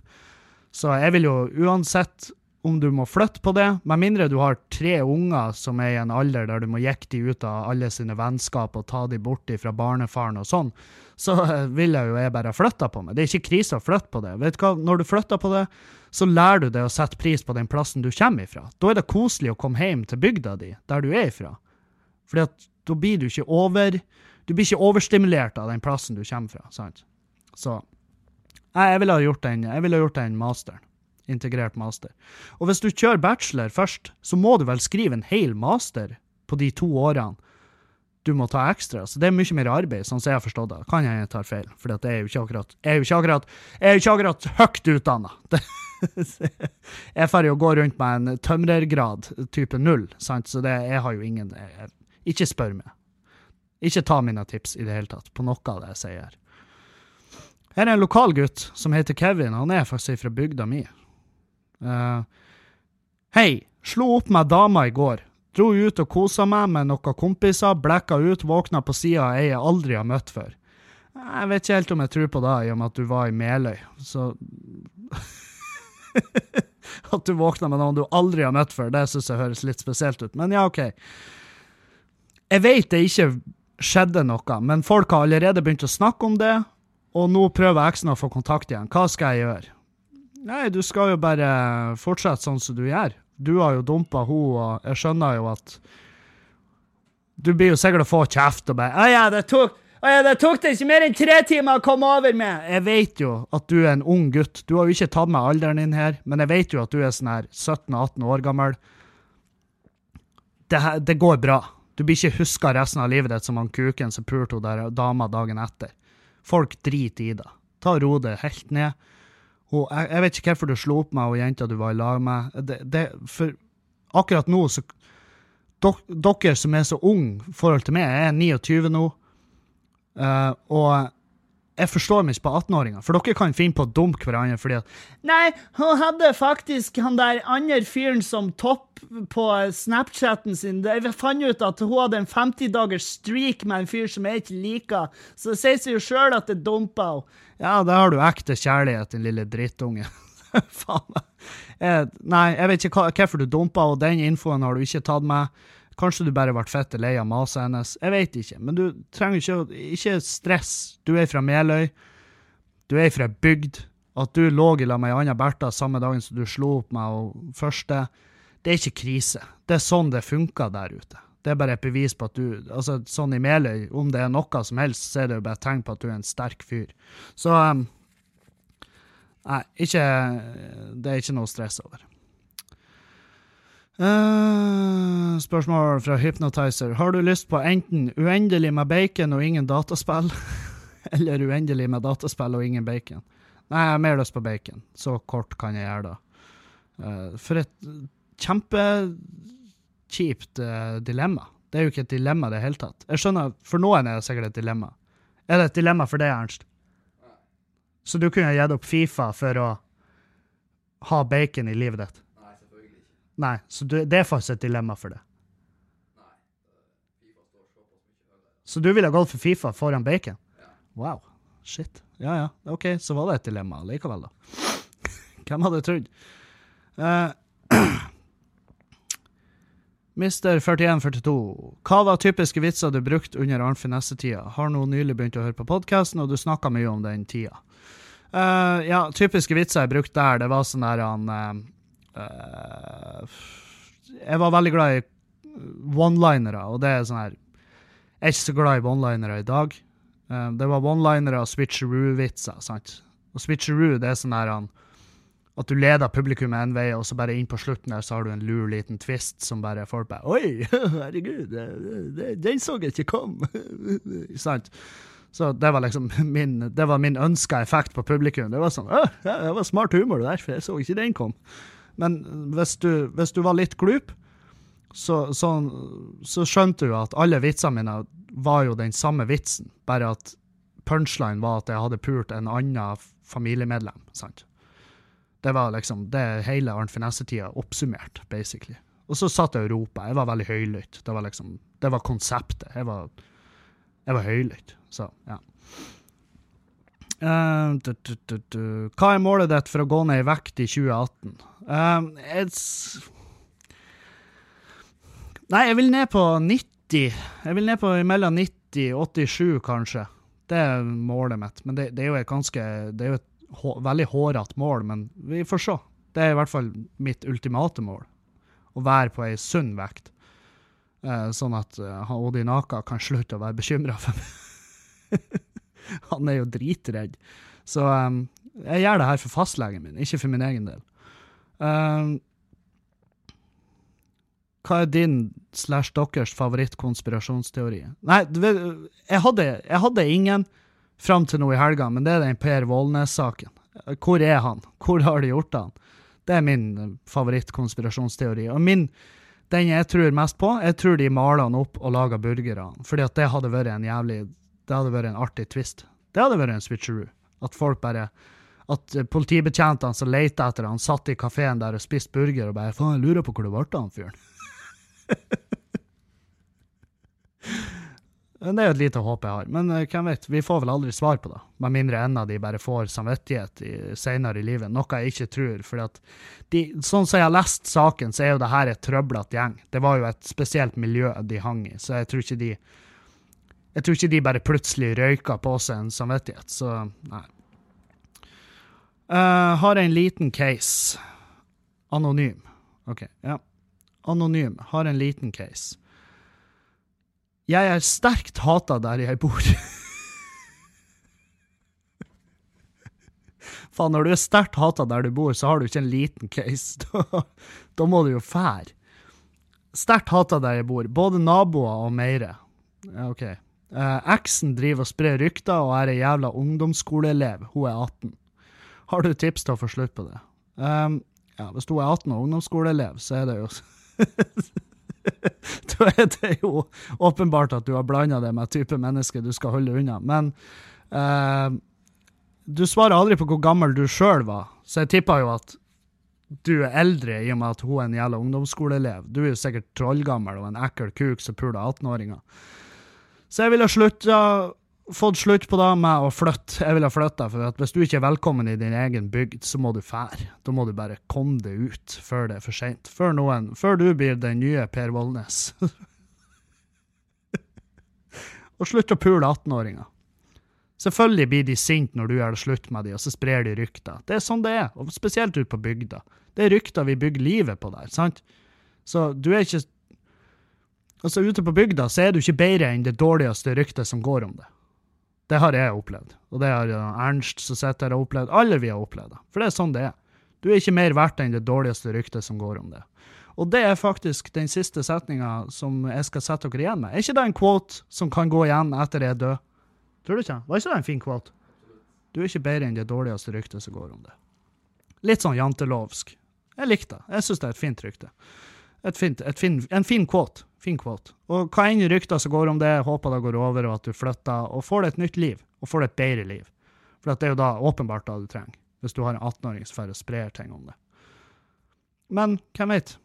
Så jeg vil jo uansett om du må flytte på det, med mindre du har tre unger som er i en alder der du må jekke de ut av alle sine vennskap og ta de bort fra barnefaren og sånn, så vil jeg jo jeg bare flytte på meg. Det er ikke krise å flytte på det. Vet du hva, når du flytter på det, så lærer du deg å sette pris på den plassen du kommer ifra. Da er det koselig å komme hjem til bygda di, der du er ifra. Fordi at da blir du ikke over Du blir ikke overstimulert av den plassen du kommer fra, sant? Så jeg ville ha gjort den, jeg ville den masteren integrert master. Og hvis du kjører bachelor først, så må du vel skrive en hel master på de to årene du må ta ekstra. Så det er mye mer arbeid, sånn som jeg har forstått det. Kan jeg ta feil, for det er jo ikke akkurat Jeg er jo ikke akkurat, jeg er jo ikke akkurat høyt utdanna. jeg får jo gå rundt med en tømrergrad type null, sant? så det, jeg har jo ingen jeg, Ikke spør meg. Ikke ta mine tips i det hele tatt, på noe av det jeg sier. Her er en lokal gutt som heter Kevin. Han er faktisk fra bygda mi. Uh, Hei, slo opp med dama i går. Dro ut og kosa meg med noen kompiser, blekka ut, våkna på sida av ei jeg aldri har møtt før. Jeg vet ikke helt om jeg tror på det, i og med at du var i Meløy, så At du våkna med noen du aldri har møtt før, det syns jeg høres litt spesielt ut, men ja, OK. Jeg vet det ikke skjedde noe, men folk har allerede begynt å snakke om det, og nå prøver eksen å få kontakt igjen. Hva skal jeg gjøre? Nei, du skal jo bare fortsette sånn som du gjør. Du har jo dumpa henne, og jeg skjønner jo at Du blir jo sikkert å få kjeft og bare Å ja, det tok å ja, det tok det ikke mer enn tre timer å komme over med! Jeg vet jo at du er en ung gutt. Du har jo ikke tatt med alderen din her, men jeg vet jo at du er sånn her 17-18 år gammel. Det, det, går bra. Du blir ikke huska resten av livet ditt som han kuken som pulte hun dama dagen etter. Folk driter i det. Ta ro det helt ned. Og jeg, jeg, vet ikke hvorfor du slo opp med hun jenta du var i lag med. Det, det, for akkurat nå, så dok, Dere som er så unge i forhold til meg, jeg er 29 nå. uh, og jeg forstår meg ikke på 18-åringer, for dere kan finne på å dumpe hverandre fordi at Nei, hun hadde faktisk han der andre fyren som topp på Snapchaten sin. Jeg fant ut at hun hadde en 50-dagers streak med en fyr som jeg ikke liker, så det sier seg jo sjøl at det dumpa henne. Ja, det har du ekte kjærlighet, din lille drittunge. Faen meg. Eh, nei, jeg vet ikke hvorfor du dumpa henne, den infoen har du ikke tatt med. Kanskje du bare ble fette lei av maset hennes. Jeg vet ikke. Men du trenger ikke å Ikke stress. Du er fra Meløy. Du er fra bygd. At du lå i lag med ei anna Bertha samme dagen som du slo opp med henne første, det er ikke krise. Det er sånn det funker der ute. Det er bare et bevis på at du altså Sånn i Meløy, om det er noe som helst, så er det jo bare et tegn på at du er en sterk fyr. Så um, Nei, ikke Det er ikke noe stress over. Uh, spørsmål fra Hypnotizer. Har du lyst på enten uendelig med bacon og ingen dataspill, eller uendelig med dataspill og ingen bacon? Nei, jeg har mer lyst på bacon. Så kort kan jeg gjøre det. Uh, for et kjempekjipt uh, dilemma. Det er jo ikke et dilemma i det hele tatt. Jeg skjønner, For noen er det sikkert et dilemma. Er det et dilemma for deg, Ernst? Så du kunne gitt opp Fifa for å ha bacon i livet ditt? Nei, så du, det er faktisk et dilemma for deg? Så du ville gått for Fifa foran bacon? Wow. Shit. Ja ja, OK, så var det et dilemma likevel, da. Hvem hadde trodd? Uh, Mister 4142, hva var typiske vitser du brukte under Arnt Finesse-tida? Har nå nylig begynt å høre på podkasten, og du snakka mye om den tida. Uh, ja, typiske vitser jeg brukte der, det var sånn der han uh, uh, Jeg var veldig glad i one-linere, og det er sånn her Jeg er ikke så glad i one-linere i dag. det var one-linere og switcheroo-vitser, sant. Og switcheroo, det er sånn her han at du leder publikum en vei, og så bare inn på slutten der så har du en lur liten twist som bare folk bare Oi, herregud, den så jeg ikke kom! Sant? Så det var liksom min, det var min ønska effekt på publikum. Det var sånn det var smart humor, det der, for jeg så ikke den kom. Men hvis du, hvis du var litt glup, så, så, så, skjønte du at alle vitsene mine var jo den samme vitsen, bare at punchline var at jeg hadde pult en annen familiemedlem. sant? Det var liksom det hele Arnt Finesse-tida oppsummert, basically. Og så satt jeg og ropa. Jeg var veldig høylytt. Det var liksom, det var konseptet. Jeg var, jeg var høylytt. Så, ja. Uh, du, du, du, Hva er målet ditt for å gå ned i vekt i 2018? Uh, it's Nei, jeg vil ned på 90. Jeg vil ned på mellom 90 og 87, kanskje. Det er målet mitt. Men det, det er jo et ganske Det er jo et hå, veldig hårete mål, men vi får se. Det er i hvert fall mitt ultimate mål. Å være på ei sunn vekt. Uh, sånn at uh, Odi Naka kan slutte å være bekymra for meg. Han er jo dritredd. Så um, jeg gjør det her for fastlegen min, ikke for min egen del. Um, hva er din slash deres favorittkonspirasjonsteori? Nei, jeg hadde, jeg hadde ingen fram til nå i helga, men det er den Per Vålnes saken. Hvor er han? Hvor har de gjort han? Det er min favorittkonspirasjonsteori. Og min, den jeg tror mest på, jeg tror de maler han opp og lager burgere. Fordi at det hadde vært en jævlig Det hadde vært en artig twist. Det hadde vært en switcheroo. At folk bare At politibetjentene som leita etter han, satt i kafeen der og spiste burger og bare Faen, jeg lurer på hvor det ble av han fyren. Det er jo et lite håp jeg har, men uh, hvem vet, vi får vel aldri svar på det. Med mindre en av de bare får samvittighet i, senere i livet, noe jeg ikke tror. For at de, sånn som jeg har lest saken, så er jo det her et trøblete gjeng. Det var jo et spesielt miljø de hang i, så jeg tror ikke de jeg tror ikke de bare plutselig røyka på seg en samvittighet, så nei. Uh, har en liten case. Anonym. OK, ja. Anonym. Har en liten case. Jeg er sterkt hata der jeg bor. Faen, når du er sterkt hata der du bor, så har du ikke en liten case. Da, må du jo fære. Sterkt hata der jeg bor, både naboer og meire. Ja, OK. Eh, eksen driver og sprer rykter og er ei jævla ungdomsskoleelev. Hun er 18. Har du tips til å få slutt på det? Um, ja, hvis hun er 18 og ungdomsskoleelev, så er det jo Da er det jo åpenbart at du har blanda det med type menneske du skal holde unna. Men eh, du svarer aldri på hvor gammel du sjøl var, så jeg tipper jo at du er eldre i og med at hun er en jævla ungdomsskoleelev. Du er jo sikkert trollgammel og en ekkel kuk som puler 18-åringer. Så jeg ville slutta fått slutt på det med å flytte. Jeg ville flytta, for hvis du ikke er velkommen i din egen bygd, så må du fære. Da må du bare komme deg ut før det er for seint. Før, noen, før du blir den nye Per Voldnes. og slutt å pule 18-åringer. Selvfølgelig blir de sinte når du gjør det slutt med dem, og så sprer de rykter. Det er sånn det er, og spesielt ute på bygda. Det er rykter vi bygger livet på der, sant? Så du er ikke Altså, ute på bygda så er du ikke bedre enn det dårligste ryktet som går om det. Det har jeg opplevd, og det har Ernst som sitter her opplevd. Alle vi har opplevd det, for det er sånn det er. Du er ikke mer verdt enn det dårligste ryktet som går om det. Og det er faktisk den siste setninga som jeg skal sette dere igjen med. Er ikke det en quote som kan gå igjen etter jeg er død? Tror du ikke? Var ikke det en fin quote? Du er ikke bedre enn det dårligste ryktet som går om det. Litt sånn jantelovsk. Jeg likte det. Jeg syns det er et fint rykte. Et fint, et fin, en fin quote. Fin quote. Og hva enn rykter som går om det, håper det går over, og at du flytter og får deg et nytt liv. Og får deg et bedre liv. For det er jo da åpenbart det du trenger, hvis du har en 18-åring som får sprer ting om det. Men hvem vet?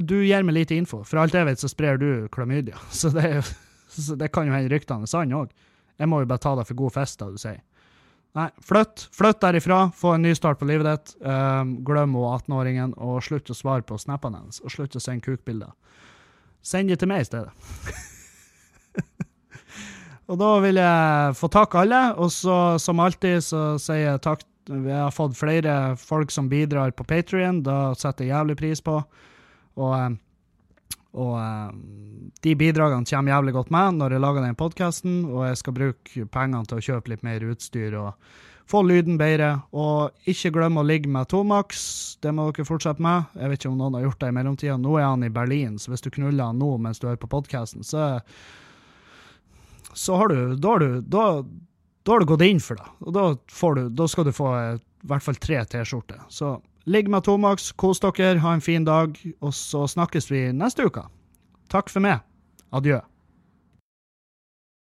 Du gir meg lite info. For alt jeg vet, så sprer du klamydia. Så det, er, så det kan jo hende ryktene er sanne òg. Jeg må jo bare ta deg for god fest, da du sier. Nei, flytt. Flytt derifra. Få en ny start på livet ditt. Um, glem 18-åringen, og slutt å svare på snappene hennes. Og slutt å sende kukbilder. Send det til meg i stedet. og da vil jeg få takk alle, og så som alltid så sier jeg takk. Vi har fått flere folk som bidrar på Patrion, da setter jeg jævlig pris på. Og, og de bidragene kommer jævlig godt med når jeg lager den podkasten, og jeg skal bruke pengene til å kjøpe litt mer utstyr og få lyden bedre. Og ikke glem å ligge med Tomax, det må dere fortsette med. Jeg vet ikke om noen har gjort det i mellomtida. Nå er han i Berlin, så hvis du knuller han nå mens du hører på podkasten, så så har du Da har du, da, da har du gått inn for det. Og da, får du, da skal du få i hvert fall tre T-skjorter. Så ligg med Tomax, kos dere, ha en fin dag, og så snakkes vi neste uke. Takk for meg. Adjø.